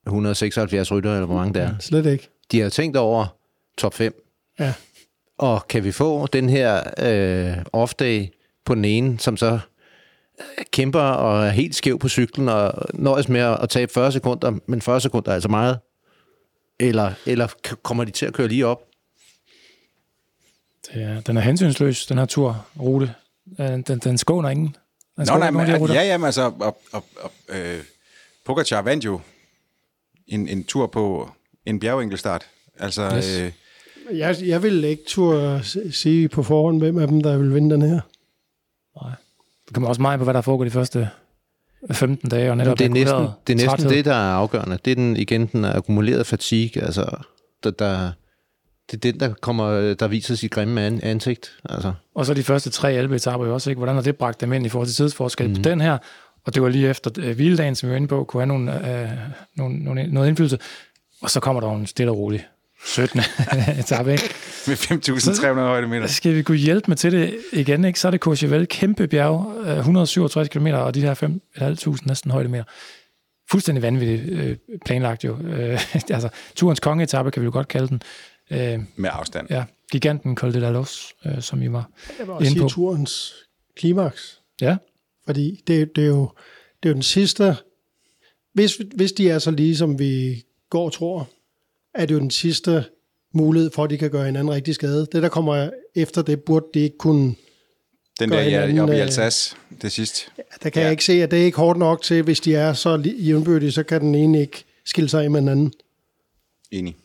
S3: 176 rytter, eller hvor mange der er.
S5: Slet ikke.
S3: De har tænkt over top 5.
S5: Ja.
S3: Og kan vi få den her øh, off-day på den ene, som så øh, kæmper og er helt skæv på cyklen og nøjes med at tabe 40 sekunder, men 40 sekunder er altså meget. Eller, eller kommer de til at køre lige op?
S2: Det er, den er hensynsløs, den her turrute. Øh, Den, den skåner ingen.
S4: Nå, nej, men, ja, jamen, altså, og, og, og, øh, Pogacar vandt jo en, en tur på en bjergenkelstart. Altså,
S2: Yes.
S4: øh,
S5: Jeg, jeg vil ikke turde sige på forhånd, hvem af dem, der vil vinde den her.
S2: Det kommer også meget på, hvad der foregår de første 15 dage. Og netop
S3: det er næsten, det, er næsten
S2: træthed.
S3: det, der er afgørende. Det er den, igen den akkumulerede fatigue, altså, der, der, det er den, der, kommer, der viser sit grimme an, ansigt. Altså.
S2: Og så de første tre alpeetaper jo også, ikke? Hvordan har det bragt dem ind i forhold til tidsforskel mm. på den her? Og det var lige efter øh, hviledagen, som vi var inde på, kunne have nogle, øh, nogle, nogle, noget indflydelse. Og så kommer der en stille og rolig 17. (laughs) etape, ikke?
S4: med 5.300 højdemeter.
S2: Skal vi kunne hjælpe med til det igen, ikke? Så er det Courchevel, kæmpe bjerg, øh, 167 km, og de her 5.500 næsten højdemeter. Fuldstændig vanvittigt øh, planlagt jo. Øh, (laughs) altså, turens kongeetappe kan vi jo godt kalde den. Øh,
S4: Med afstand.
S2: ja, giganten Col de la Los, øh, som I var
S5: Jeg vil også
S2: Inde
S5: sige
S2: på.
S5: turens klimaks.
S2: Ja,
S5: Fordi det, det, er jo, det er jo den sidste... Hvis, hvis de er så lige, som vi går og tror, er det jo den sidste mulighed for, at de kan gøre hinanden rigtig skade. Det, der kommer efter det, burde de ikke kunne...
S4: Den der
S5: hinanden,
S4: ja, oppe i
S5: øh,
S4: Alsace, det sidste.
S5: Der kan
S4: Ja.
S5: ja. jeg ikke se, at det er ikke hårdt nok til, hvis de er så jævnbyrdige, så kan den ene ikke skille sig af med den anden.
S4: Enig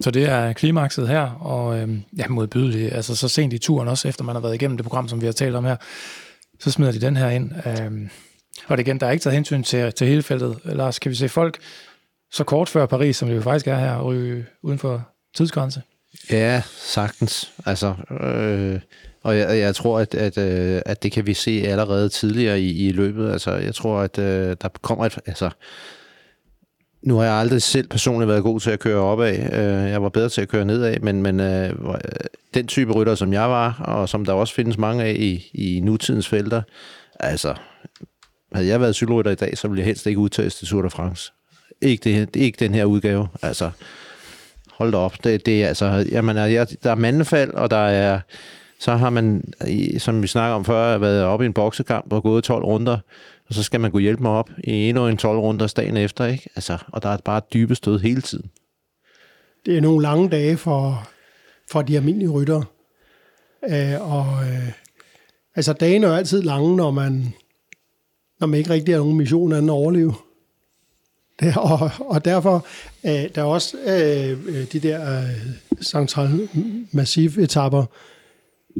S2: så det er klimakset her, og øh, ja, modbydeligt. Altså så sent i turen også, efter man har været igennem det program, som vi har talt om her, så smider de den her ind. Øh, og det igen, der er ikke taget hensyn til, til hele feltet. Lars, kan vi se folk så kort før Paris, som det jo faktisk er her, ryge uden for tidsgrænse?
S3: Ja, sagtens. Altså, øh, og jeg, jeg tror, at, at, øh, at det kan vi se allerede tidligere i, i løbet. Altså, jeg tror, at øh, der kommer et... Altså, nu har jeg aldrig selv personligt været god til at køre opad. Øh, jeg var bedre til at køre nedad, men, men øh, øh, den type rytter, som jeg var, og som der også findes mange af i, i nutidens felter, altså, havde jeg været cykelrytter i dag, så ville jeg helst ikke udtages til Tour de France. Ikke, det, ikke den her udgave. Altså, hold da op. Det, det er altså, jamen, jeg, der er mandefald, og der er, så har man, som vi snakker om før, været oppe i en boksekamp og gået 12 runder, og så skal man gå hjælpe mig op i endnu en 12 runder dagen efter, ikke? Altså, og der er bare et dybe stød hele tiden.
S5: Det er nogle lange dage for, for de almindelige ryttere. Øh, og øh, altså, dagen er altid lange, når man, når man ikke rigtig har nogen mission anden at overleve. Det, og, og derfor øh, der er også øh, øh de der øh, central massive etapper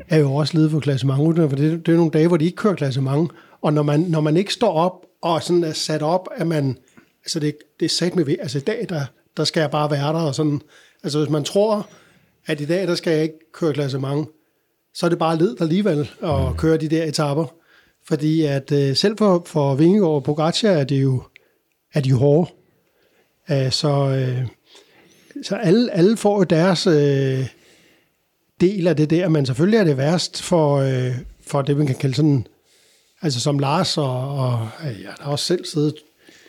S5: er jo også ledet for klassementrytterne, for det, det er nogle dage, hvor de ikke kører klassement. Og når man, når man ikke står op og sådan er sat op, at man, altså det, det er sat med ved, altså i dag, der, der skal jeg bare være der, og sådan, altså hvis man tror, at i dag, der skal jeg ikke køre klassement, så er det bare ledt alligevel at køre de der etapper. Fordi at øh, selv for, for Vingegaard og Pogacar er det jo, er de jo hårde. Uh, så, øh, så alle, alle får jo deres øh, del af det der, men selvfølgelig er det værst for, øh, for det, man kan kalde sådan, altså som Lars og, og øh, jeg har også selv siddet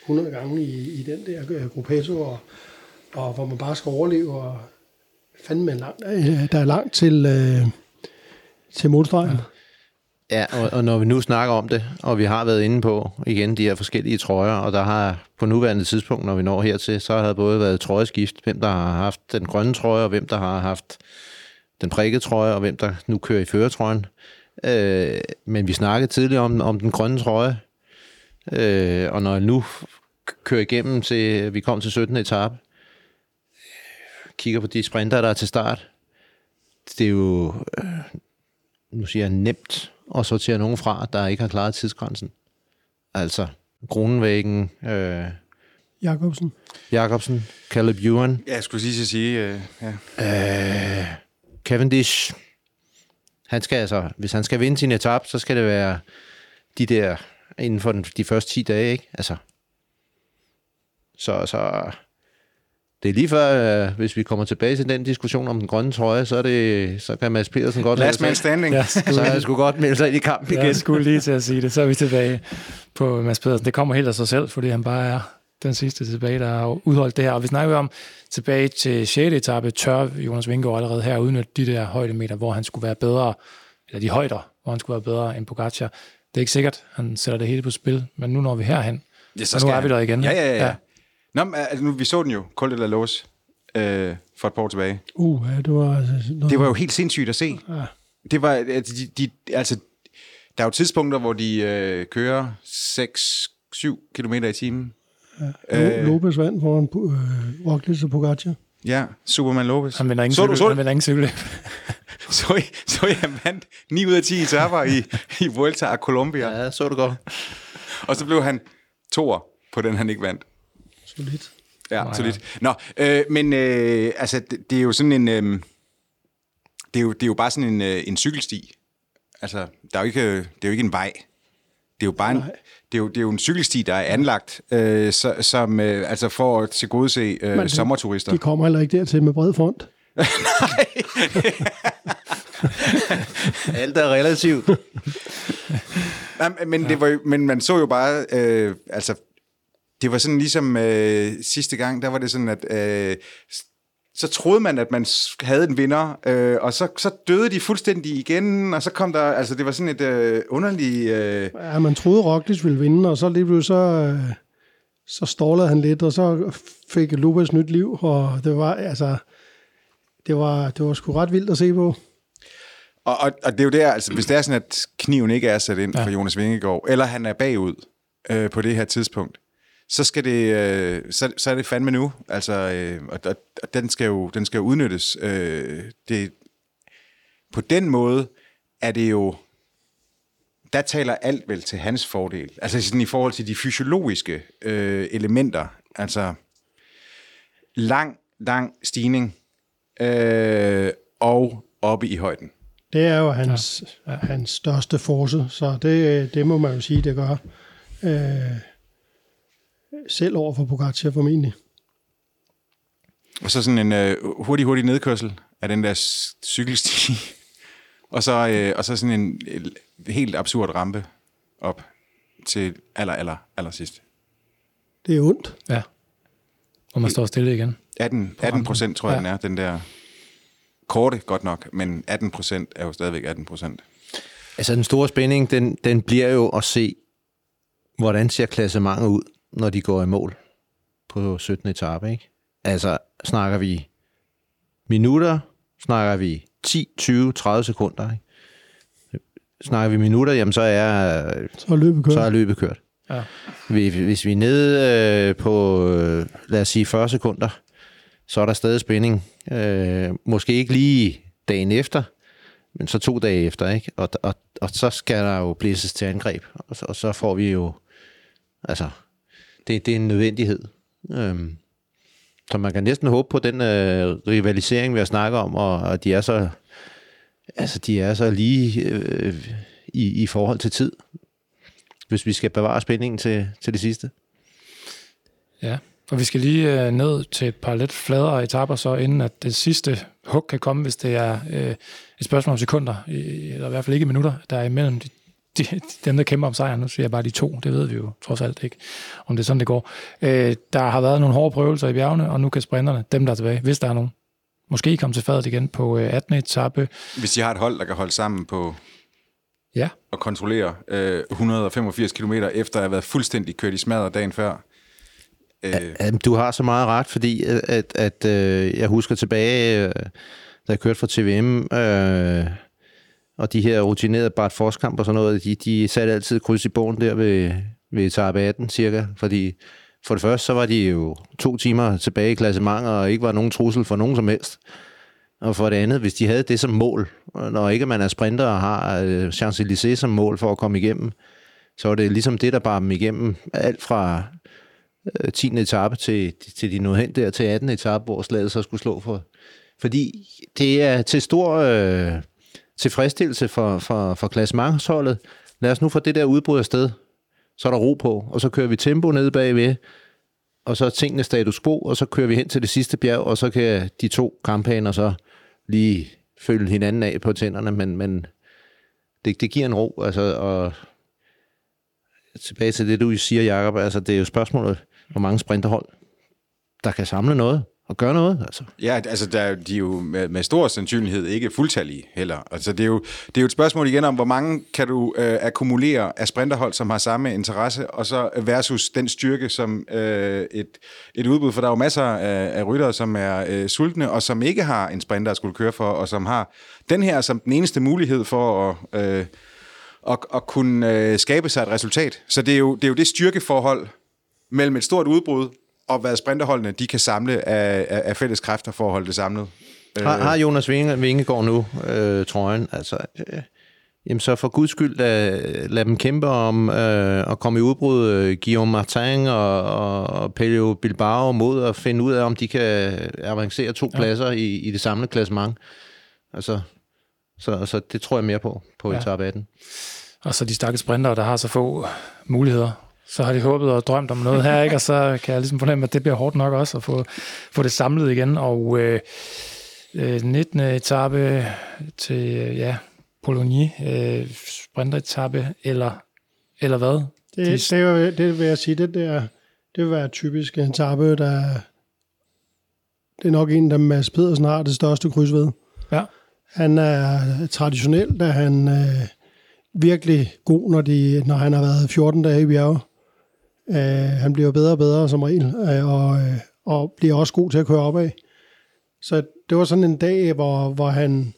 S5: 100 gange i, i den der øh, Gruppetto, og, og hvor man bare skal overleve, og fandme langt, øh, der er langt til, øh, til målstregen.
S3: Ja, og, og når vi nu snakker om det, og vi har været inde på igen de her forskellige trøjer, og der har på nuværende tidspunkt, når vi når hertil, så har der både været trøjeskift, hvem der har haft den grønne trøje, og hvem der har haft den prikkede trøje, og hvem der nu kører i føretrøjen. Øh, men vi snakkede tidligere om, om den grønne trøje, øh, og når jeg nu kører igennem til, vi kom til 17. etape, kigger på de sprinter, der er til start, det er jo, øh, nu siger jeg nemt, at sortere nogen fra, der ikke har klaret tidsgrænsen. Altså, Grunenvæggen, øh,
S5: Jacobsen.
S3: Jacobsen, Caleb Ewan,
S4: Ja, jeg skulle lige så sige, øh, ja.
S3: øh, Cavendish. Han skal altså, hvis han skal vinde sin etap, så skal det være de der inden for den, de første 10 dage, ikke? Altså. Så, så det er lige før, øh, hvis vi kommer tilbage til den diskussion om den grønne trøje, så, er det, så kan Mads Petersen godt
S4: Last man standing.
S2: Ja,
S3: så er det sgu godt melde sig ind i kampen igen.
S2: jeg skulle lige til at sige det. Så er vi tilbage på Mads Pedersen. Det kommer helt af sig selv, fordi han bare er den sidste tilbage, der har udholdt det her. Og vi snakker om tilbage til 6. etape, tør Jonas Vingegaard allerede her udnytte de der højdemeter, hvor han skulle være bedre, eller de højder, hvor han skulle være bedre end Pogacar. Det er ikke sikkert, han sætter det hele på spil, men nu når vi herhen,
S4: Ja,
S2: og nu er vi der igen.
S4: Ja, ja, ja.
S2: Ja.
S4: Nå, men, altså, nu, vi så den jo, de la Lose, øh, for et par år tilbage.
S5: Uh, ja, det var... Altså, noget,
S4: Det var jo helt sindssygt at se.
S5: Ja.
S4: Det var, altså, de, de, altså, der er jo tidspunkter, hvor de øh, kører 6-7 km i timen.
S5: Øh, Lopez vandt foran øh, Roglic og Pogacar.
S4: Ja, Superman Lopez.
S2: Han vinder ingen,
S4: så,
S2: cykel,
S4: så,
S2: han vinder ingen cykel. (laughs)
S4: så, I, så han vandt 9 ud af 10 etaper i, i Vuelta a Colombia. Ja.
S3: Ja, så du godt. (laughs)
S4: Og så blev han toer på den, han ikke vandt.
S5: Solidt.
S4: Ja, så lidt. Nå, øh, men øh, altså, det, det er jo sådan en... Øh, det, er jo, det er jo bare sådan en, øh, en cykelsti. Altså, der er jo ikke, det er jo ikke en vej. Det er jo bare en, det er jo, det er jo en cykelsti, der er anlagt, øh, så, som øh, altså for at tilgodese øh,
S5: Men det-
S4: sommerturister.
S5: De kommer heller ikke dertil med bred front. (laughs)
S3: Alt er relativt.
S4: Nej, men, det var jo, men man så jo bare, øh, altså, det var sådan ligesom øh, sidste gang, der var det sådan, at øh, så troede man, at man havde en vinder, øh, og så, så døde de fuldstændig igen, og så kom der, altså det var sådan et øh, underligt... Øh,
S5: Ja, man troede, Roglic ville vinde, og så lige pludselig så, øh, så stålede han lidt, og så fik Lopez nyt liv, og det var, altså, det var, det var sgu ret vildt at se på.
S4: og, og, og det er jo der, altså hvis det er sådan, at kniven ikke er sat ind ja. for Jonas Vingegaard, eller han er bagud øh, på det her tidspunkt, så skal det, øh, så, så er det fandme nu. Altså, øh, og, og, og den skal jo, den skal jo udnyttes. Øh, det, på den måde er det jo, der taler alt vel til hans fordel. Altså sådan i forhold til de fysiologiske øh, elementer. Altså lang, lang stigning øh, og oppe i højden.
S5: Det er jo hans, ja. hans største force, så det, det må man jo sige, det gør. Øh, selv over for Pogacar formentlig.
S4: Og så sådan en øh, hurtig, hurtig nedkørsel af den der cykelsti. (laughs) og, så, øh, og så sådan en øh, helt absurd rampe op til aller, aller, aller sidst.
S5: Det er ondt.
S2: Ja. Og man står stille igen.
S4: 18, 18 procent tror jeg,
S2: Ja.
S4: den er, den der korte godt nok, men 18 procent er jo stadigvæk 18 procent.
S3: Altså den store spænding, den, den bliver jo at se, hvordan ser klassementet ud, når de går i mål på 17. etape, ikke? Altså, snakker vi minutter, snakker vi 10, 20, 30 sekunder, ikke? Snakker vi minutter, jamen så er,
S5: Så er løbet kørt.
S3: så er løbet kørt.
S2: Ja.
S3: Hvis hvis vi er nede øh, på, øh, lad os sige, 40 sekunder, så er der stadig spænding. Øh, måske ikke lige dagen efter, men så to dage efter, ikke? Og, og, og så skal der jo blæses til angreb, og så, og så får vi jo, altså, det, det er en nødvendighed. Øhm, så man kan næsten håbe på den øh, rivalisering, vi har snakket om, og, og de er så, altså, de er så lige øh, i, i forhold til tid, hvis vi skal bevare spændingen til, til det sidste.
S2: Ja, og vi skal lige øh, ned til et par lidt fladere etapper, så inden at det sidste hug kan komme, hvis det er øh, et spørgsmål om sekunder, i- eller i hvert fald ikke minutter, der er imellem de, de, dem, der kæmper om sejren. Nu siger jeg bare de to, det ved vi jo trods alt ikke, om det er sådan, det går. Øh, der har været nogle hårde prøvelser i bjergene, og nu kan sprinterne, dem der er tilbage, hvis der er nogen, måske komme til fadet igen på øh, 18. etape.
S4: Hvis de har et hold, der kan holde sammen på
S2: Ja,
S4: at kontrollere øh, 185 km efter at have været fuldstændig kørt i smadret dagen før. Øh,
S3: Du har så meget ret, fordi at, at, at øh, jeg husker tilbage, øh, da jeg kørte fra TVM, øh, og de her rutinerede Bart Forskamp og sådan noget, de, de satte altid kryds i bogen der ved, ved etape 18 cirka, fordi for det første, så var de jo to timer tilbage i klassementet, og ikke var nogen trussel for nogen som helst. Og for det andet, hvis de havde det som mål, når ikke man er sprinter og har øh, Champs-Élysées som mål for at komme igennem, så var det ligesom det, der bar dem igennem. Alt fra øh, 10. etape til, til de nåede hen der til 18. etape, hvor slaget så skulle slå for. Fordi det er til stor øh, tilfredsstillelse for, for, for klassementsholdet. Lad os nu få det der udbrud afsted. Så er der ro på, og så kører vi tempo ned bagved, og så er tingene status quo, og så kører vi hen til det sidste bjerg, og så kan de to kampaner så lige følge hinanden af på tænderne, men, men det, det giver en ro, altså, og tilbage til det, du siger, Jacob, altså, det er jo spørgsmålet, hvor mange sprinterhold, der kan samle noget at gøre noget. Altså.
S4: Ja, altså der, de er jo med, med stor sandsynlighed ikke fuldtallige heller. Altså det er, jo, det er jo et spørgsmål igen om, hvor mange kan du øh, akkumulere af sprinterhold, som har samme interesse, og så versus den styrke, som øh, et, et udbud, for der er jo masser af, af ryttere, som er øh, sultne, og som ikke har en sprinter at skulle køre for, og som har den her som den eneste mulighed for at, øh, at, at kunne øh, skabe sig et resultat. Så det er jo det, er jo det styrkeforhold mellem et stort udbrud og hvad sprinterholdene de kan samle af, af, af fælles kræfter for at holde det samlet.
S3: Har, har Jonas Vinge, Vingegaard nu øh, trøjen? Altså, øh, jamen så for guds skyld, lad, lad dem kæmpe om øh, at komme i udbrud. Øh, Guillaume Martin og, og, og Pelio Bilbao mod at finde ud af, om de kan avancere to ja. pladser i, i det samlede klassement. Altså, så, så det tror jeg mere på, på ja. etape 18.
S2: Og så de stakkels sprinter, der har så få muligheder så har de håbet og drømt om noget her, ikke? og så kan jeg ligesom fornemme, at det bliver hårdt nok også at få, få det samlet igen. Og øh, 19. Øh, etape til øh, ja, Polony, øh, sprinteretappe, eller, eller hvad?
S5: Det, de, det, vil, det vil jeg sige, det der, det vil være typisk en etape, der det er nok en, der Mads Pedersen har det største kryds ved.
S2: Ja.
S5: Han er traditionelt, da han øh, virkelig god, når, de, når han har været 14 dage i bjerge. Øh, han bliver bedre og bedre som regel, øh, og, øh, og bliver også god til at køre opad. Så det var sådan en dag, hvor, hvor han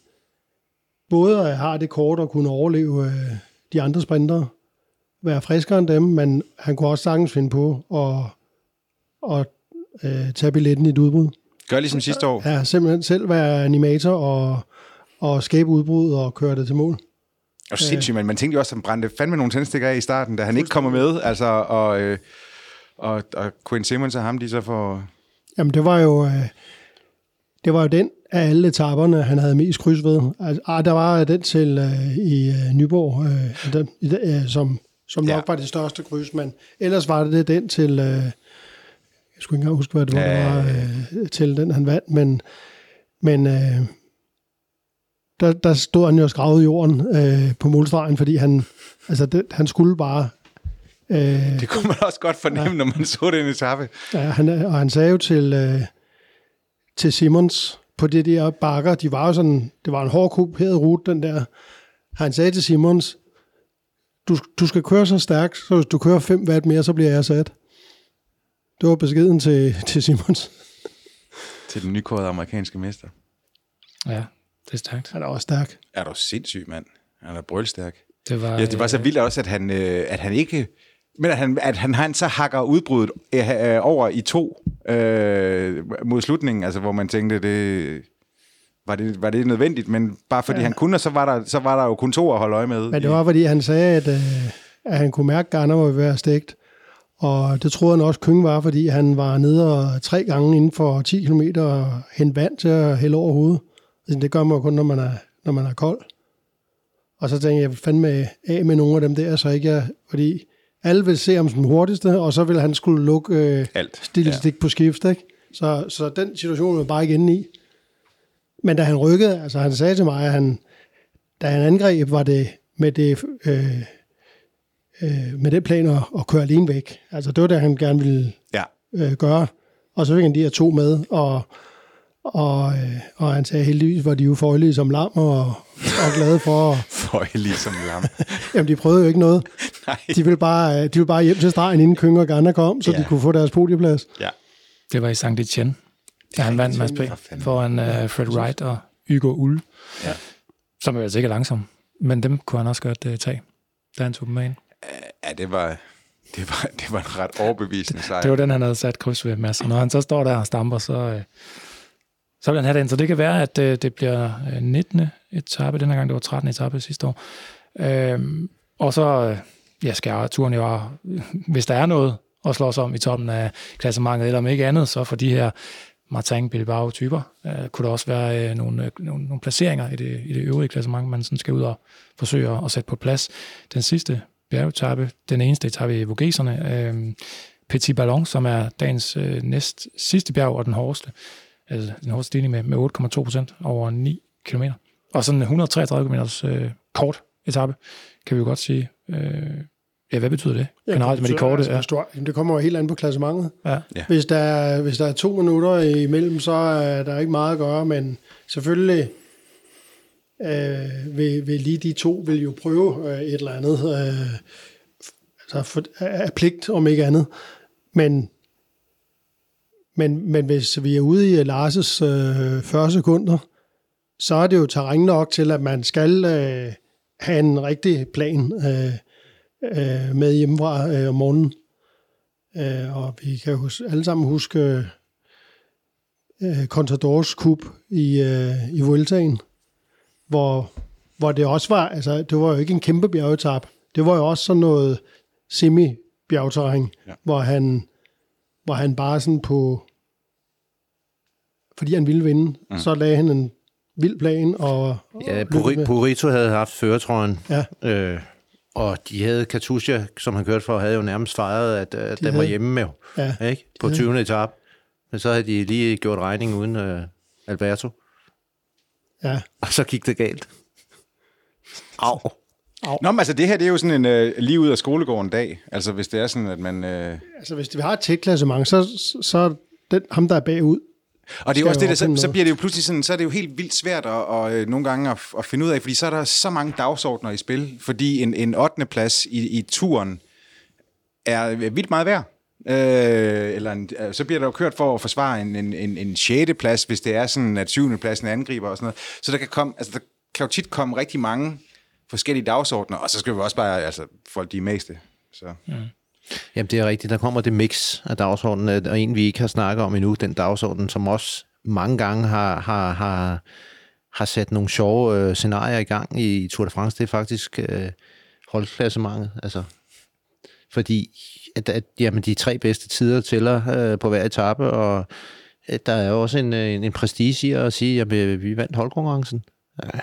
S5: både har det kort at kunne overleve øh, de andre sprinter, være friskere end dem, men han kunne også sagtens finde på at, at øh, tage billetten i et udbrud.
S4: Gør ligesom sidste år.
S5: Ja, simpelthen selv være animator og, og skabe udbrud og køre det til mål.
S4: Og sindssygt, men man tænkte jo også, at han brændte fandme nogle tændstikker af i starten, da han ikke kommer med. Altså, og, øh, og, og Quinn Simmons og ham, de så får...
S5: Jamen, det var jo... Øh, det var jo den af alle etaperne, han havde mest kryds ved. Altså, ah, der var den til øh, i øh, Nyborg, øh, den, øh, som, som nok ja. var det største kryds, men ellers var det den til... Øh, jeg skulle ikke engang huske, hvad det var, ja. det var øh, til den, han vandt, men, men øh, der, der stod han jo og skravede jorden øh, på målstregen, fordi han, altså det, han skulle bare...
S4: Øh, det kunne man også godt fornemme, ja, når man så den etape.
S5: Ja, han, og han sagde jo til, øh, til Simons på det der bakker, de var jo sådan, det var en hård kuperet rute, den der. Han sagde til Simons, du, du skal køre så stærkt, så hvis du kører 5 watt mere, så bliver jeg sat. Det var beskeden til, til Simons.
S4: til den nykårede amerikanske mester.
S2: Ja, det er stærkt.
S5: Han er også stærk.
S4: Er du sindssyg, mand? Han er brølstærk.
S2: Det var,
S4: ja, det var så vildt også, at han, øh, at han ikke... Men at han, at han, han så hakker udbruddet øh, øh, over i to øh, mod slutningen, altså hvor man tænkte, det, var det, var det nødvendigt, men bare fordi ja. han kunne, så var, der, så var der jo kun to at holde øje med.
S5: Men det var, fordi han sagde, at, øh, at han kunne mærke, at Garner var ved at stegt. Og det troede han også, Køng var, fordi han var nede og tre gange inden for 10 km og hente vand til at hælde over hovedet. Altså, det gør man jo kun, når man er, når man er kold. Og så tænkte jeg, jeg fandme af med nogle af dem der, så ikke jeg, fordi alle vil se ham som hurtigste, og så vil han skulle lukke øh,
S4: Alt.
S5: stik ja. på skift, ikke? Så, så den situation var bare ikke inde i. Men da han rykkede, altså han sagde til mig, at han, da han angreb, var det med det, øh, øh, med det plan at, at køre alene væk. Altså det var det, han gerne ville
S4: ja.
S5: øh, gøre. Og så fik han de her to med, og og, øh, og han sagde, heldigvis var de jo føjelige som lam og, og glade for... (laughs)
S4: føjelige som lam? (laughs)
S5: Jamen, de prøvede jo ikke noget. (laughs) Nej. De ville bare, de ville bare hjem til stregen, inden Køng og Garner kom, så ja. de kunne få deres podieplads.
S4: Ja.
S2: Det var i St. Etienne, da han vandt Mads P. foran uh, Fred Wright og Hugo Ull, ja. som jo altså ikke er langsom. Men dem kunne han også godt uh, tage, da han tog dem med ind.
S4: Ja, det var, det var, det var en ret overbevisende sejr.
S2: Det var den, han havde sat kryds ved, Mads. Og når han så står der og stamper, så... Uh, så vil han have den. Så det kan være, at øh, det bliver øh, 19. etape. Den her gang det var 13. etape sidste år. Øhm, og så øh, ja, skal turen jo, hvis der er noget og slås om i toppen af klassementet, eller om ikke andet, så for de her Martin Bilbao-typer, øh, kunne der også være øh, nogle, øh, nogle, nogle placeringer i det, i det øvrige klassement, man sådan skal ud og forsøge at, at sætte på plads. Den sidste bjergetappe, den eneste etape i Vogeserne, øh, Petit Ballon, som er dagens øh, næst sidste bjerg og den hårdeste, altså den hårdeste stigning med, med 8,2 procent over 9 km. Og sådan en 133 km øh, kort etape, kan vi jo godt sige. Øh, ja, hvad betyder det
S5: Ja,
S2: generelt med de korte?
S5: Altså,
S2: Ja.
S5: du- jamen, det kommer jo helt an på klassementet.
S2: Ja.
S4: Ja.
S5: Hvis, der, er- hvis der er to minutter imellem, så er der ikke meget at gøre, men selvfølgelig øh, vil, vil lige de to vil jo prøve øh, et eller andet, øh, altså for, af pligt om ikke andet. Men, men, men hvis vi er ude i Lars' øh, 40 sekunder, så er det jo terræn nok til, at man skal øh, have en rigtig plan øh, øh, med hjemmefra øh, om morgenen. Øh, og vi kan jo alle sammen huske øh, Contadors Cup i, øh, i Vueltaen, hvor, hvor det også var, altså det var jo ikke en kæmpe bjergetap. Det var jo også sådan noget semi-bjergterræn,
S4: ja.
S5: hvor, han, hvor han bare sådan på, fordi han ville vinde, mm. så lagde han en vild plan og,
S3: Ja,
S5: med.
S3: Purito havde haft føretrøjen,
S5: Ja.
S3: øh, og de havde Katusha, som han kørte for, havde jo nærmest fejret, at, at den var
S5: havde-
S3: hjemme med,
S5: Ja,
S3: ikke? på 20. etape. Men så havde de lige gjort regning uden øh, Alberto,
S5: ja.
S3: og så gik det galt. Au.
S4: Nå, men altså det her, det er jo sådan en øh, lige ud af skolegården dag. Altså hvis det er sådan, at man... Øh...
S5: Altså hvis vi har et tæt klassement, så, så er den, ham, der er bagud,
S4: Og det er jo også det, der, så, så bliver det jo pludselig sådan, så er det jo helt vildt svært at, og, øh, nogle gange at, at finde ud af, fordi så er der så mange dagsordner i spil, fordi en, en 8. plads i, i turen er vildt meget værd. Øh, eller en, øh, så bliver der jo kørt for at forsvare en, en, en, en 6. plads, hvis det er sådan, at 7. pladsen angriber og sådan noget. Så der kan, komme, altså, der kan jo tit komme rigtig mange forskellige dagsordner, og så skal vi også bare, altså, folk de er meste. Så.
S3: Jamen, det er rigtigt. Der kommer det mix af dagsordenen, og en, vi ikke har snakket om endnu, den dagsorden, som også mange gange har, har, har, har sat nogle sjove øh, scenarier i gang i Tour de France. Det er faktisk øh, holdklassementet. Altså, fordi at, at, jamen, de tre bedste tider tæller øh, på hver etape, og at der er også en, øh, en, en prestige i at sige, at vi, vandt holdkonkurrencen. Ja.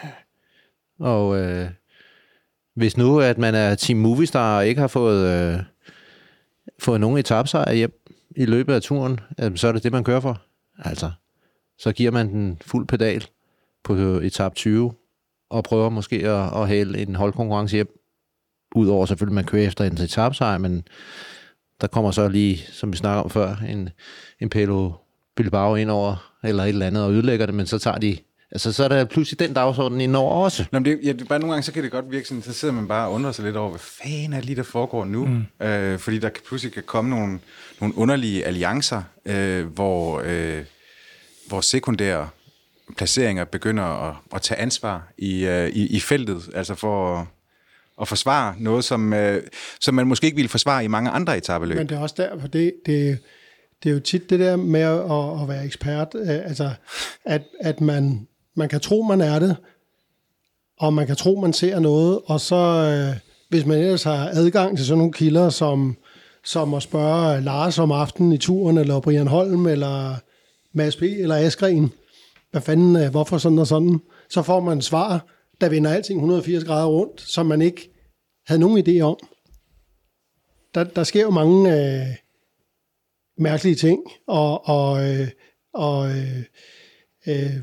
S3: Og øh, hvis nu, at man er Team Movistar og ikke har fået... Øh, fået nogen etapsejr hjem i løbet af turen, øh, så er det det, man kører for. Altså, så giver man den fuld pedal på etap 20, og prøver måske at, at hælde en holdkonkurrence hjem. Udover selvfølgelig, at man kører efter en etapsejr, men der kommer så lige, som vi snakker om før, en, en Pelo Bilbao ind over, eller et eller andet, og ødelægger det, men så tager de Altså, så er der pludselig den dagsorden ind over også.
S4: Nå, men det, ja, det, bare nogle gange, så kan det godt virke sådan, så sidder man bare og undrer sig lidt over, hvad fanden er det lige, der foregår nu? Mm. Øh, fordi der kan pludselig kan komme nogle, nogle underlige alliancer, øh, hvor, øh, hvor sekundære placeringer begynder at, at tage ansvar i, øh, i, i feltet, altså for at, at forsvare noget, som, øh, som man måske ikke ville forsvare i mange andre etabeløb.
S5: Men det er også derfor, det, det, det er jo tit det der med at, at være ekspert, øh, altså at, at man, man kan tro, man er det, og man kan tro, man ser noget, og så øh, hvis man ellers har adgang til sådan nogle kilder, som, som at spørge Lars om aftenen i turen, eller Brian Holm, eller Mads P. eller Askren, hvad fanden, øh, hvorfor sådan og sådan, så får man svar, der vender alting 180 grader rundt, som man ikke havde nogen idé om. Der, der sker jo mange øh, mærkelige ting, og, og, øh, og øh, øh,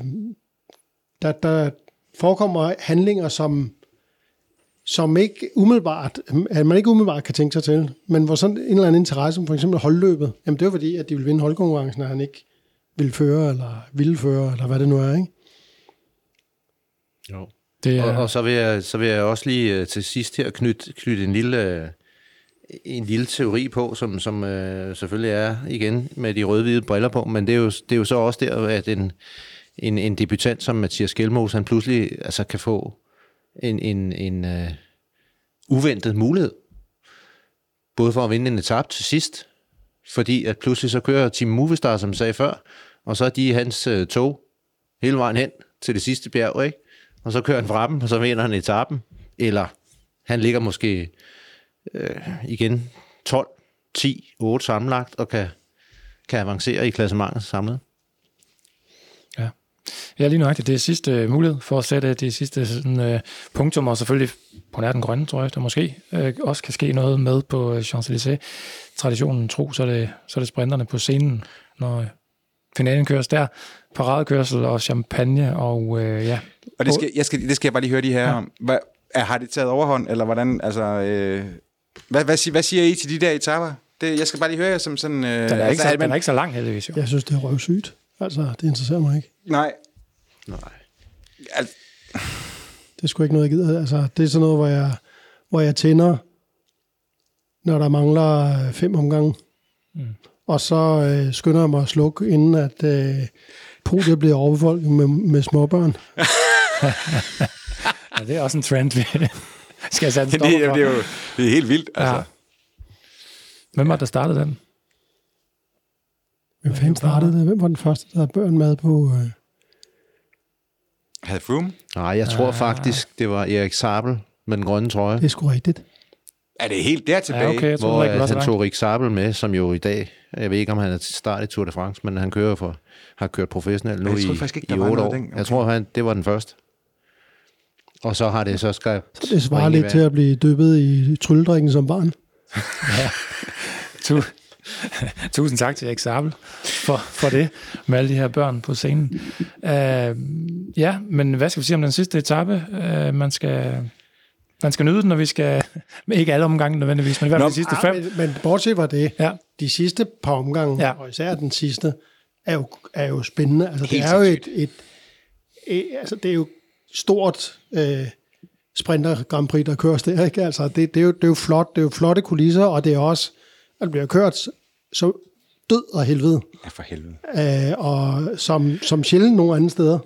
S5: der, der forekommer handlinger, som, som ikke umiddelbart, at man ikke umiddelbart kan tænke sig til, men hvor sådan en eller anden interesse, som for eksempel holdløbet, jamen det var fordi, at de ville vinde holdkonkurrencen, og han ikke ville føre, eller ville føre, eller hvad det nu er, ikke?
S3: Jo.
S2: Det er,
S3: Og, og så, vil jeg, så vil jeg også lige øh, til sidst her knytte, knytte en lille... øh, en lille teori på, som, som øh, selvfølgelig er igen med de røde-hvide briller på, men det er jo, det er jo så også der, at en, en, en debutant som Mathias Gjelmos, han pludselig altså, kan få en, en, en uh, uventet mulighed. Både for at vinde en etap til sidst, fordi at pludselig så kører Team Movistar, som jeg sagde før, og så er de i hans uh, tog hele vejen hen til det sidste bjerg, ikke? Og så kører han fra dem, og så vinder han etappen. Eller han ligger måske øh, igen 12 10-8 sammenlagt, og kan, kan avancere i klassementet samlet.
S2: Ja, lige nøjagtigt. Det er sidste mulighed for at sætte det sidste sådan, uh, punktum, og selvfølgelig på nær den grønne, tror jeg, der måske uh, også kan ske noget med på Champs-Élysées. Traditionen tro, så er, det, så er det sprinterne på scenen, når finalen køres der. Paradekørsel og champagne, og uh, ja.
S4: Og det skal, jeg skal, det skal jeg bare lige høre de her om. Hvad, er, har det taget overhånd, eller hvordan, altså... Øh, hvad, hvad, siger, hvad siger I til de der etaper? Det, jeg skal bare lige høre jer som sådan... Øh,
S2: Den er, ikke
S4: altså,
S2: så,
S4: er
S2: den er ikke så lang, heldigvis. Jo.
S5: Jeg synes, det er røvsygt. Altså, det interesserer mig ikke.
S4: Nej,
S3: Nej.
S4: altså,
S5: Det er sgu ikke noget, jeg gider. Altså, det er sådan noget, hvor jeg, hvor jeg tænder, når der mangler øh, fem omgange. Mm. Og så øh, skynder jeg mig at slukke, inden at øh, podiet bliver overfolket med, med småbørn. (laughs)
S2: Ja, det er også en trend, vi (laughs) skal sat en
S4: det, det,
S2: for.
S4: er jo det er helt vildt. Altså.
S2: Ja. Hvem var det, der startede den?
S5: Hvem fanden startede det? Hvem var den første, der havde børn med på... Øh,
S4: Havde Froome?
S3: Nej, jeg tror faktisk, det var Erik Sabel med den grønne trøje,
S5: det er sgu rigtigt.
S4: Er det helt der tilbage?
S2: Ja, okay, jeg
S3: hvor
S2: troede ikke, så
S3: han tog Rik Sabel med, som jo i dag, jeg ved ikke, om han er til start i Tour de France, men han kører for, har kørt professionelt nu
S4: Jeg
S3: i,
S4: faktisk ikke,
S3: i
S4: der var
S3: 8
S4: noget
S3: år.
S4: den- okay.
S3: Jeg tror, han, det var den første. Og så har det så skrevet...
S5: Det svarer lidt til at blive dyppet i trylledrikken som barn. (laughs)
S2: Tu- (laughs) Tusind tak til Erik Sabel for, for det, med alle de her børn på scenen. Uh, ja, men hvad skal vi sige om den sidste etape? Uh, man skal... Man skal nyde den, når vi skal... (laughs) Ikke alle omgange nødvendigvis, men i hvert fald de sidste fem.
S5: men, men bortset fra det,
S2: Ja.
S5: de sidste par omgange,
S2: Ja.
S5: og især den sidste, er jo, er jo spændende. Altså, det er jo et, et, et, altså, det er jo stort øh, sprinter Grand Prix, der køres der. Ikke? Altså, det, det, er jo, det er jo flot, det er jo flotte kulisser, og det er også, det bliver kørt så død og helvede,
S4: Ja, for helvede.
S5: øh, og som, som sjældent nogen andre steder.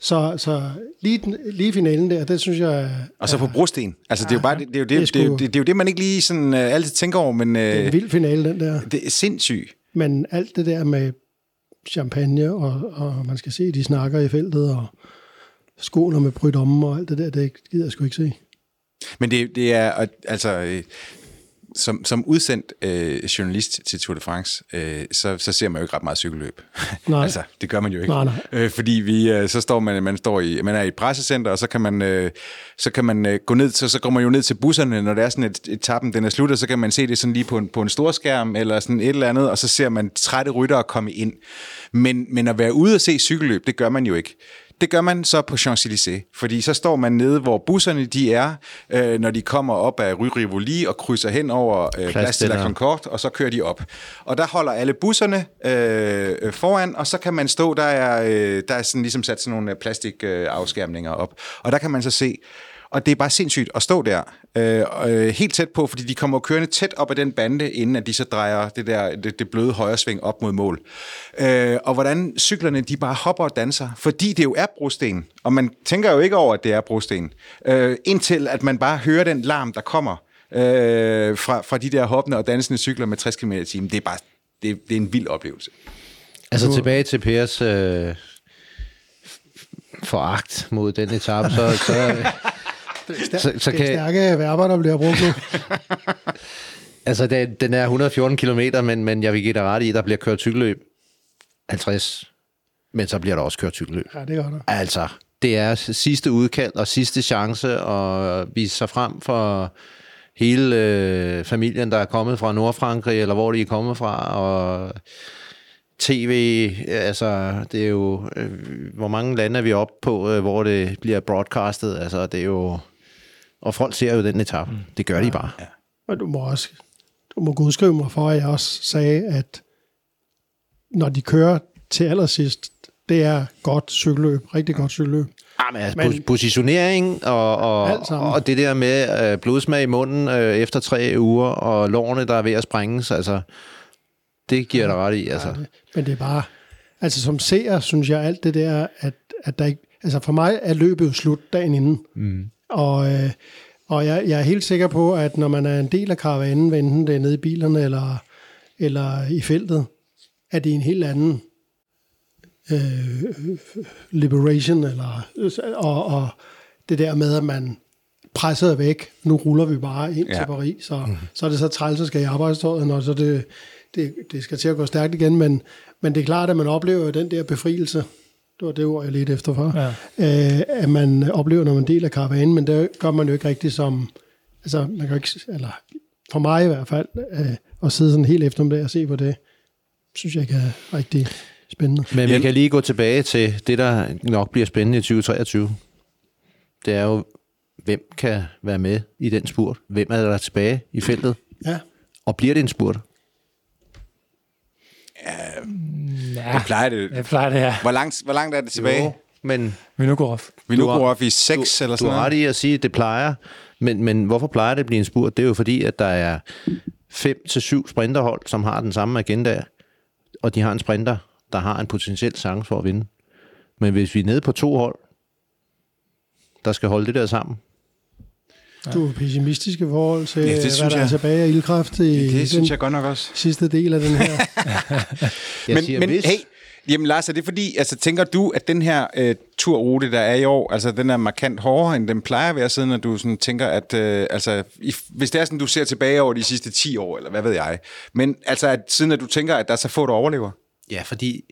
S5: Så, så lige, den, lige finalen der, det synes jeg
S4: Og så på brosten. Altså, det er jo bare det, det, er jo det,
S5: Det er
S4: det, er jo, det, det, er jo det, man ikke lige sådan uh, altid tænker over, men uh,
S5: det er en vild finale, den der.
S4: det er sindssygt.
S5: Men alt det der med champagne, og, og man skal se, de snakker i feltet, og skåler med brydomme og alt det der, det gider jeg sgu ikke se.
S4: Men det, det er, altså, øh, som, som udsendt øh, journalist til Tour de France, øh, så, så ser man jo ikke ret meget cykelløb. (laughs)
S5: Nej.
S4: altså, det gør man jo ikke.
S5: Nej, nej.
S4: Øh, fordi vi, øh, så står man, man, står i, man er i et pressecenter, og så kan man, øh, så kan man øh, gå ned, så, så går man jo ned til busserne, når det er sådan, et etappen den er slut, og så kan man se det sådan lige på en, på en stor skærm, eller sådan et eller andet, og så ser man trætte ryttere komme ind. Men, men at være ude og se cykelløb, det gør man jo ikke. Det gør man så på Champs-Élysées, fordi så står man nede, hvor busserne de er, øh, når de kommer op af Rue Rivoli og krydser hen over øh, Place de la. Concorde, og så kører de op. Og der holder alle busserne øh, øh, foran, og så kan man stå, der er, øh, der er sådan ligesom sat sådan nogle plastikafskærmninger øh, op, og der kan man så se, og det er bare sindssygt at stå der, øh, øh, helt tæt på, fordi de kommer kørende tæt op ad den bande, inden at de så drejer det der det, det bløde højresving op mod mål. Øh, og hvordan cyklerne, de bare hopper og danser, fordi det jo er brosten, og man tænker jo ikke over, at det er brosten, øh, indtil at man bare hører den larm, der kommer øh, fra, fra de der hoppende og dansende cykler med 60 km i timen. Det er bare det, det er en vild oplevelse.
S3: Altså tilbage til Pers øh, foragt mod den etape, så, så, (laughs) så, så
S5: Det er
S3: kan,
S5: stærke verber, der bliver brugt nu. (laughs)
S3: altså den, den er 114 km, men, men jeg vil give dig ret i, der bliver kørt cykelløb 50, men så bliver der også kørt cykelløb.
S5: Ja, det gør der.
S3: Altså, det er sidste udkald og sidste chance at vise sig frem for hele øh, familien, der er kommet fra Nordfrankrig, eller hvor de er kommet fra, og tv, altså, det er jo, øh, hvor mange lande er vi oppe på, øh, hvor det bliver broadcastet, altså, det er jo, og folk ser jo den etape, det gør de bare.
S5: Og du må også du må godskrive mig for, at jeg også sagde, at når de kører til allersidst, det er godt cykelløb, rigtig godt cykelløb.
S3: Ah, men, altså,
S5: Men-
S3: positionering og, og, og det der med øh, blodsmag i munden øh, efter tre uger, og lårene, der er ved at sprænges, altså, det giver dig ret i. Altså.
S5: Men det er bare, altså som seer, synes jeg alt det der, at, at der ikke, altså for mig er løbet jo slut dagen inden. Mm. Og, øh, og jeg, jeg er helt sikker på, at når man er en del af karavanen, hvad enten det er nede i bilerne eller, eller i feltet, at det er en helt anden øh, liberation, eller, og, og det der med, at man presset væk, nu ruller vi bare ind ja. Til Paris, så, mm. så er det så træls at skal i arbejdstøjet, når så det, det, det skal til at gå stærkt igen, men, men det er klart, at man oplever den der befrielse, det var det ord, jeg lidt efter for,
S2: Ja.
S5: øh, at man oplever, når man deler karavanen, men det gør man jo ikke rigtig som, altså man kan jo ikke, eller for mig i hvert fald, øh, at sidde sådan helt eftermiddag og se på det, synes jeg ikke er rigtig spændende.
S3: Men vi kan lige gå tilbage til det, der nok bliver spændende i 2023. Det er jo, hvem kan være med i den spurt? Hvem er der tilbage i feltet?
S5: Ja,
S3: Og bliver det en spurt?
S2: Ja,
S4: Det plejer det.
S2: jeg plejer det her.
S4: Hvor langt, hvor langt er det tilbage?
S3: Jo, men
S2: Vinogorov.
S3: Du
S4: går op i 6 eller
S3: du
S4: sådan
S3: har ret
S4: noget.
S3: i at sige, at det plejer. Men, men hvorfor plejer det at blive en spurt? Det er jo fordi, at der er fem til syv sprinterhold, som har den samme agenda, og de har en sprinter, der har en potentiel chance for at vinde. Men hvis vi er nede på to hold, der skal holde det der sammen,
S5: du er pessimistisk i forhold til,
S4: Ja, det
S5: ja, hvad der er
S4: jeg.
S5: tilbage af ildkraft i
S4: Det
S5: den
S4: synes jeg godt nok også.
S5: sidste del af den her. (laughs)
S3: jeg
S4: men,
S3: siger,
S4: men
S3: hvis,
S4: hey, jamen Lars, er det fordi, altså tænker du, at den her øh, turrute, der er i år, altså den er markant hårdere, end den plejer at være, siden at du sådan tænker, at øh, altså, i, hvis det er sådan, du ser tilbage over de sidste 10 år, eller hvad ved jeg, men altså at, siden at du tænker, at der er så få, der overlever?
S3: Ja, fordi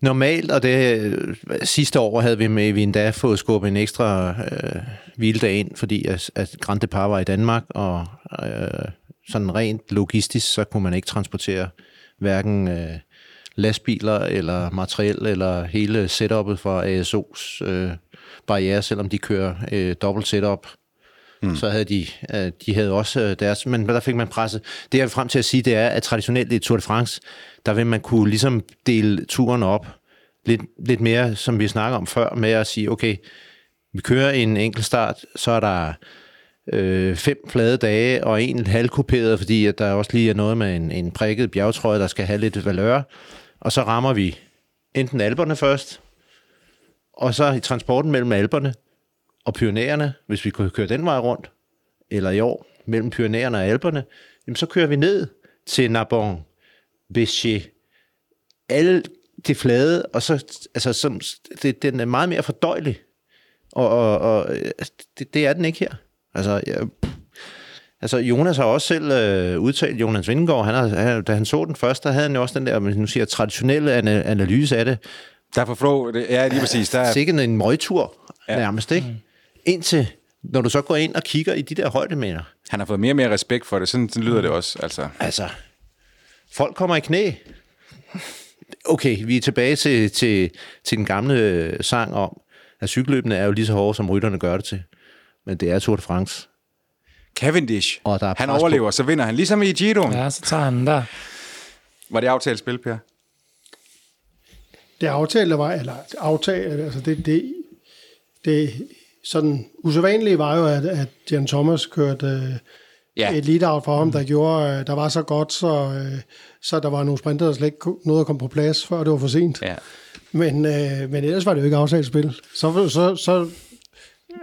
S3: normalt, og det øh, sidste år havde vi med, vi endda fået skubbet en ekstra øh, hviledag ind, fordi at, at Grand Depart var i Danmark, og øh, sådan rent logistisk, så kunne man ikke transportere hverken øh, lastbiler eller materiel, eller hele setupet fra ASO's øh, barriere, selvom de kører øh, dobbelt setup. Mm. Så havde de, øh, de havde også øh, deres, men der fik man presset. Det jeg vil frem til at sige, det er, at traditionelt i Tour de France, der vil man kunne ligesom dele turen op lidt, lidt mere, som vi snakker om før, med at sige, okay, vi kører en enkelt start, så er der øh, fem flade dage og en halvkuperet, fordi at der også lige er noget med en, en prikket bjergtrøje, der skal have lidt valør. Og så rammer vi enten alberne først, og så i transporten mellem alberne og Pyrenæerne, hvis vi kunne køre den vej rundt, eller i år mellem Pyrenæerne og Alperne, jamen så kører vi ned til Narbonne, Béchet, alle det flade, og så, altså, som, det, den er meget mere fordøjelig, og, og, og øh, det, det er den ikke her. Altså, jeg, altså Jonas har også selv øh, udtalt, Jonas Vingegaard, han har, han, da han så den først, der havde han jo også den der, nu siger, traditionelle ana- analyse af det,
S4: Derfor flå, det er lige præcis, der er,
S3: sikkert en møgtur
S4: Ja.
S3: ja. nærmest, ikke? Mm. Indtil, når du så går ind og kigger i de der højdemeter,
S4: han har fået mere og mere respekt for det, sådan, sådan lyder det også, altså.
S3: altså, folk kommer i knæ. Okay, vi er tilbage til, til, til den gamle øh, sang om, at cykelløbene er jo lige så hårde, som rytterne gør det til. Men det er Tour de France.
S4: Cavendish,
S3: Og der er
S4: han
S3: pres på.
S4: overlever, så vinder han, ligesom i Giro. Ja.
S2: Ja, så tager han den der.
S4: Var det aftalt spil, Per?
S5: Det aftale var, eller aftale, altså det, det, det sådan usædvanlige var jo, at, at Jan Thomas kørte øh,
S4: Ja.
S5: et lead out for ham, der gjorde, øh, der var så godt, så, øh, så der var nogle sprinter, der slet ikke nåede at komme på plads, før det var for sent.
S4: Ja.
S5: Men, øh, men ellers var det jo ikke aftalt spil. Så, så, så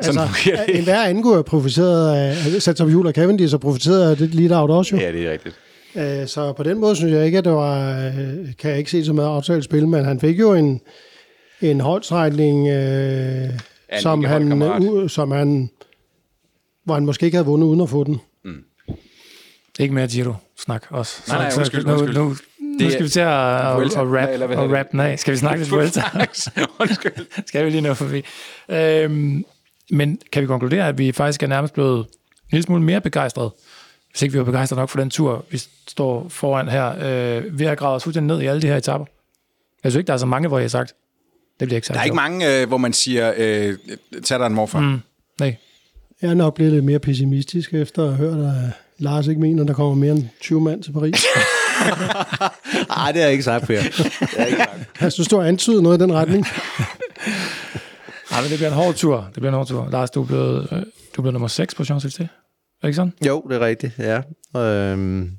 S5: altså, en hver anden kunne have profiteret af, sat på hjul af Cavendish og profiteret af det lead out også jo.
S4: Ja, det er rigtigt.
S5: Øh, Så på den måde synes jeg ikke, at det var, øh, kan jeg ikke se så meget aftalt spil, men han fik jo en, en holdstrækning, øh, som, han, uh, som han, hvor han måske ikke havde vundet uden at få den.
S2: Ikke mere Giro-snak også.
S4: Nej, nej, undskyld,
S2: nu,
S4: undskyld.
S2: Nu, nu
S4: Det
S2: skal
S4: er
S2: vi til at, at, at, rap,
S4: eller hvad
S2: rap den af. Skal vi snakke lidt Vuelta? (laughs)
S4: Undskyld. (laughs)
S2: skal vi lige nå forbi. Øhm, men kan vi konkludere, at vi faktisk er nærmest blevet en lille smule mere begejstrede, hvis ikke vi var begejstrede nok for den tur, vi står foran her, øh, ved at grave os fuldstændig ned i alle de her etapper. Jeg synes ikke, der er så mange, hvor jeg har sagt, det bliver ikke sagt.
S4: Der er ikke mange, øh, hvor man siger, øh, tag dig en morfar. Mm.
S2: Nej.
S5: Jeg er nok blevet lidt mere pessimistisk efter at have hørt, at Lars ikke mener, at der kommer mere end 20 mand til Paris. (laughs)
S3: Nej, det har jeg ikke sagt, Per. (laughs)
S5: jeg synes, du har antydet noget i den retning. (laughs)
S2: Nej, men det bliver en hård tur. Det bliver en hård tur. Lars, du er blevet, øh, du er blevet nummer 6 på Champs-Élysées. Er det ikke sådan?
S3: Jo, det er rigtigt, ja. Øhm,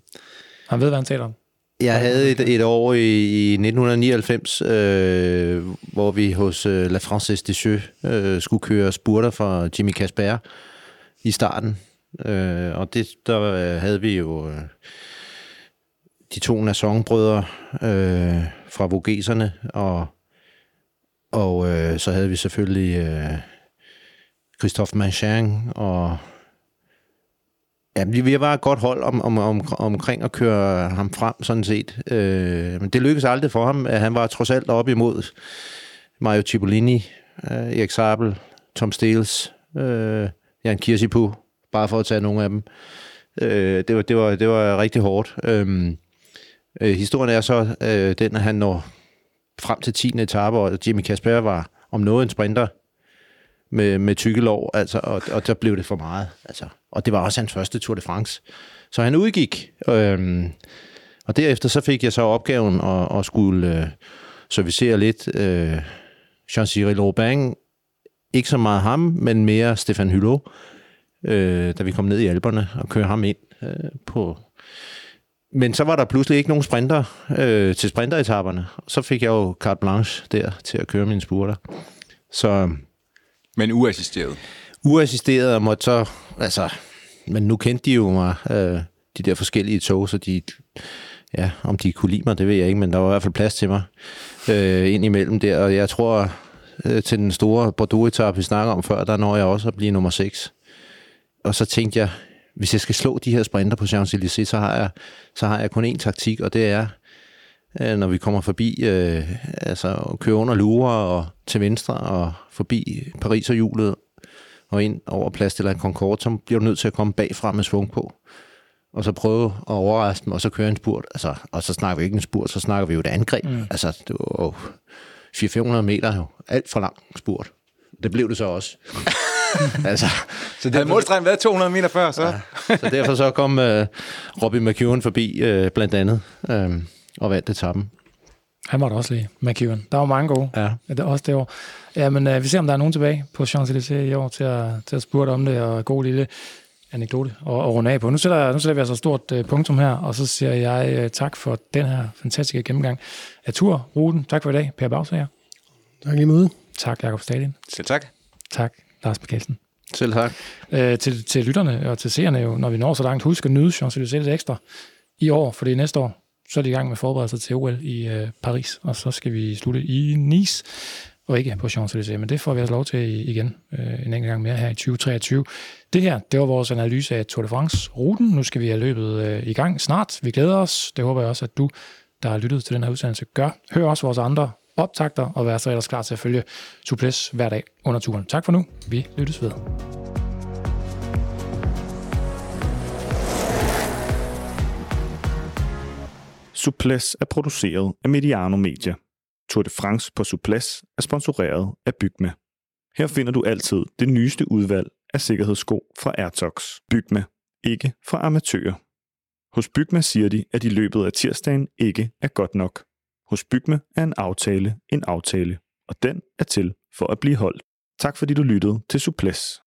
S2: Han ved, hvad han taler om.
S3: Jeg havde et, et år i, i 1999, øh, hvor vi hos øh, La Française des Jeux øh, skulle køre spurter for Jimmy Casper i starten. Øh, og det, der øh, havde vi jo øh, de to nasongbrødre øh, fra Vogeserne, og, og øh, så havde vi selvfølgelig øh, Christophe Manchang, og Ja, vi, vi var et godt hold om, om, om, omkring at køre ham frem, sådan set. Øh, men det lykkedes aldrig for ham. Han var trods alt op imod Mario Cipollini, øh, Erik Sabel, Tom Steels, øh, Jan Kirsipu, bare for at tage nogle af dem. Øh, det, var, det, var, det var rigtig hårdt. Øh, øh, historien er så øh, den, at han når frem til 10. etape, og Jimmy Kasper var om noget en sprinter med, med tykkelov, altså, og, og der blev det for meget. Altså. Og det var også hans første Tour de France. Så han udgik, øh, og derefter så fik jeg så opgaven at, at skulle øh, servicere lidt øh, Jean-Cyril Aubin. Ikke så meget ham, men mere Stefan Hulot, øh, da vi kom ned i Alperne og kørte ham ind øh, på... Men så var der pludselig ikke nogen sprinter øh, til sprinteretaperne. Så fik jeg jo carte blanche der til at køre mine spurter. Så...
S4: Men uassisteret?
S3: Uassisteret og måtte så... Altså, men nu kendte de jo mig, øh, de der forskellige tog, så de... Ja, om de kunne lide mig, det ved jeg ikke, men der var i hvert fald plads til mig øh, ind imellem der. Og jeg tror, øh, til den store Bordeaux-etappe, vi snakker om før, der når jeg også at blive nummer 6. Og så tænkte jeg, hvis jeg skal slå de her sprinter på Champs-Élysées, så har jeg, så har jeg kun én taktik, og det er, øh, når vi kommer forbi, øh, altså køre under Louvre og til venstre og forbi Paris og hjulet og ind over plads til en Concorde, så bliver du nødt til at komme bagfra med svung på og så prøve at overraske dem, og så køre en spurt. Altså, og så snakker vi ikke en spurt, så snakker vi jo et angreb. Mm. Altså, det var jo 400-500 meter, jo. alt for lang spurt. Det blev det så også. (laughs) (laughs)
S4: altså, så det havde målstregen været 200 meter før, så?
S3: ja, så derfor så kom uh, Robbie McEwen forbi, uh, blandt andet, uh, og vandt etappen.
S2: Han var der også lige, McEwen. Der var mange gode.
S3: Ja.
S2: Det er også det år. Ja, men uh, vi ser, om der er nogen tilbage på Champs-Élysées i år til at, til at spurte om det, og god lille anekdote og, og runde af på. Nu sætter, nu sætter vi altså et stort uh, punktum her, og så siger jeg uh, tak for den her fantastiske gennemgang af turruten. Tak for i dag, Per Bagsager.
S5: Tak lige måde.
S2: Tak, Jakob Stadin.
S4: Selv tak.
S2: Tak, Lars Mikkelsen.
S3: Selv tak.
S2: Uh, til, til lytterne og til seerne, jo, når vi når så langt, husk at nyde Champs-Élysées ekstra i år, fordi næste år, så er de i gang med forberedelser til OL i uh, Paris, og så skal vi slutte i Nice og ikke på Champs-Élysées, men det får vi altså lov til igen øh, en enkelt gang mere her i 2023. Det her, det var vores analyse af Tour de France-ruten. Nu skal vi have løbet øh, i gang snart. Vi glæder os. Det håber jeg også, at du, der har lyttet til den her udsendelse, gør. Hør også vores andre optagter, og vær så ellers klar til at følge Suples hver dag under turen. Tak for nu. Vi lyttes ved.
S1: Suples er produceret af Mediano Media. Tour de France på Suples er sponsoreret af Bygme. Her finder du altid det nyeste udvalg af sikkerhedssko fra Airtox. Bygme, ikke fra amatører. Hos Bygme siger de, at i løbet af tirsdagen ikke er godt nok. Hos Bygme er en aftale en aftale, og den er til for at blive holdt. Tak fordi du lyttede til Suples.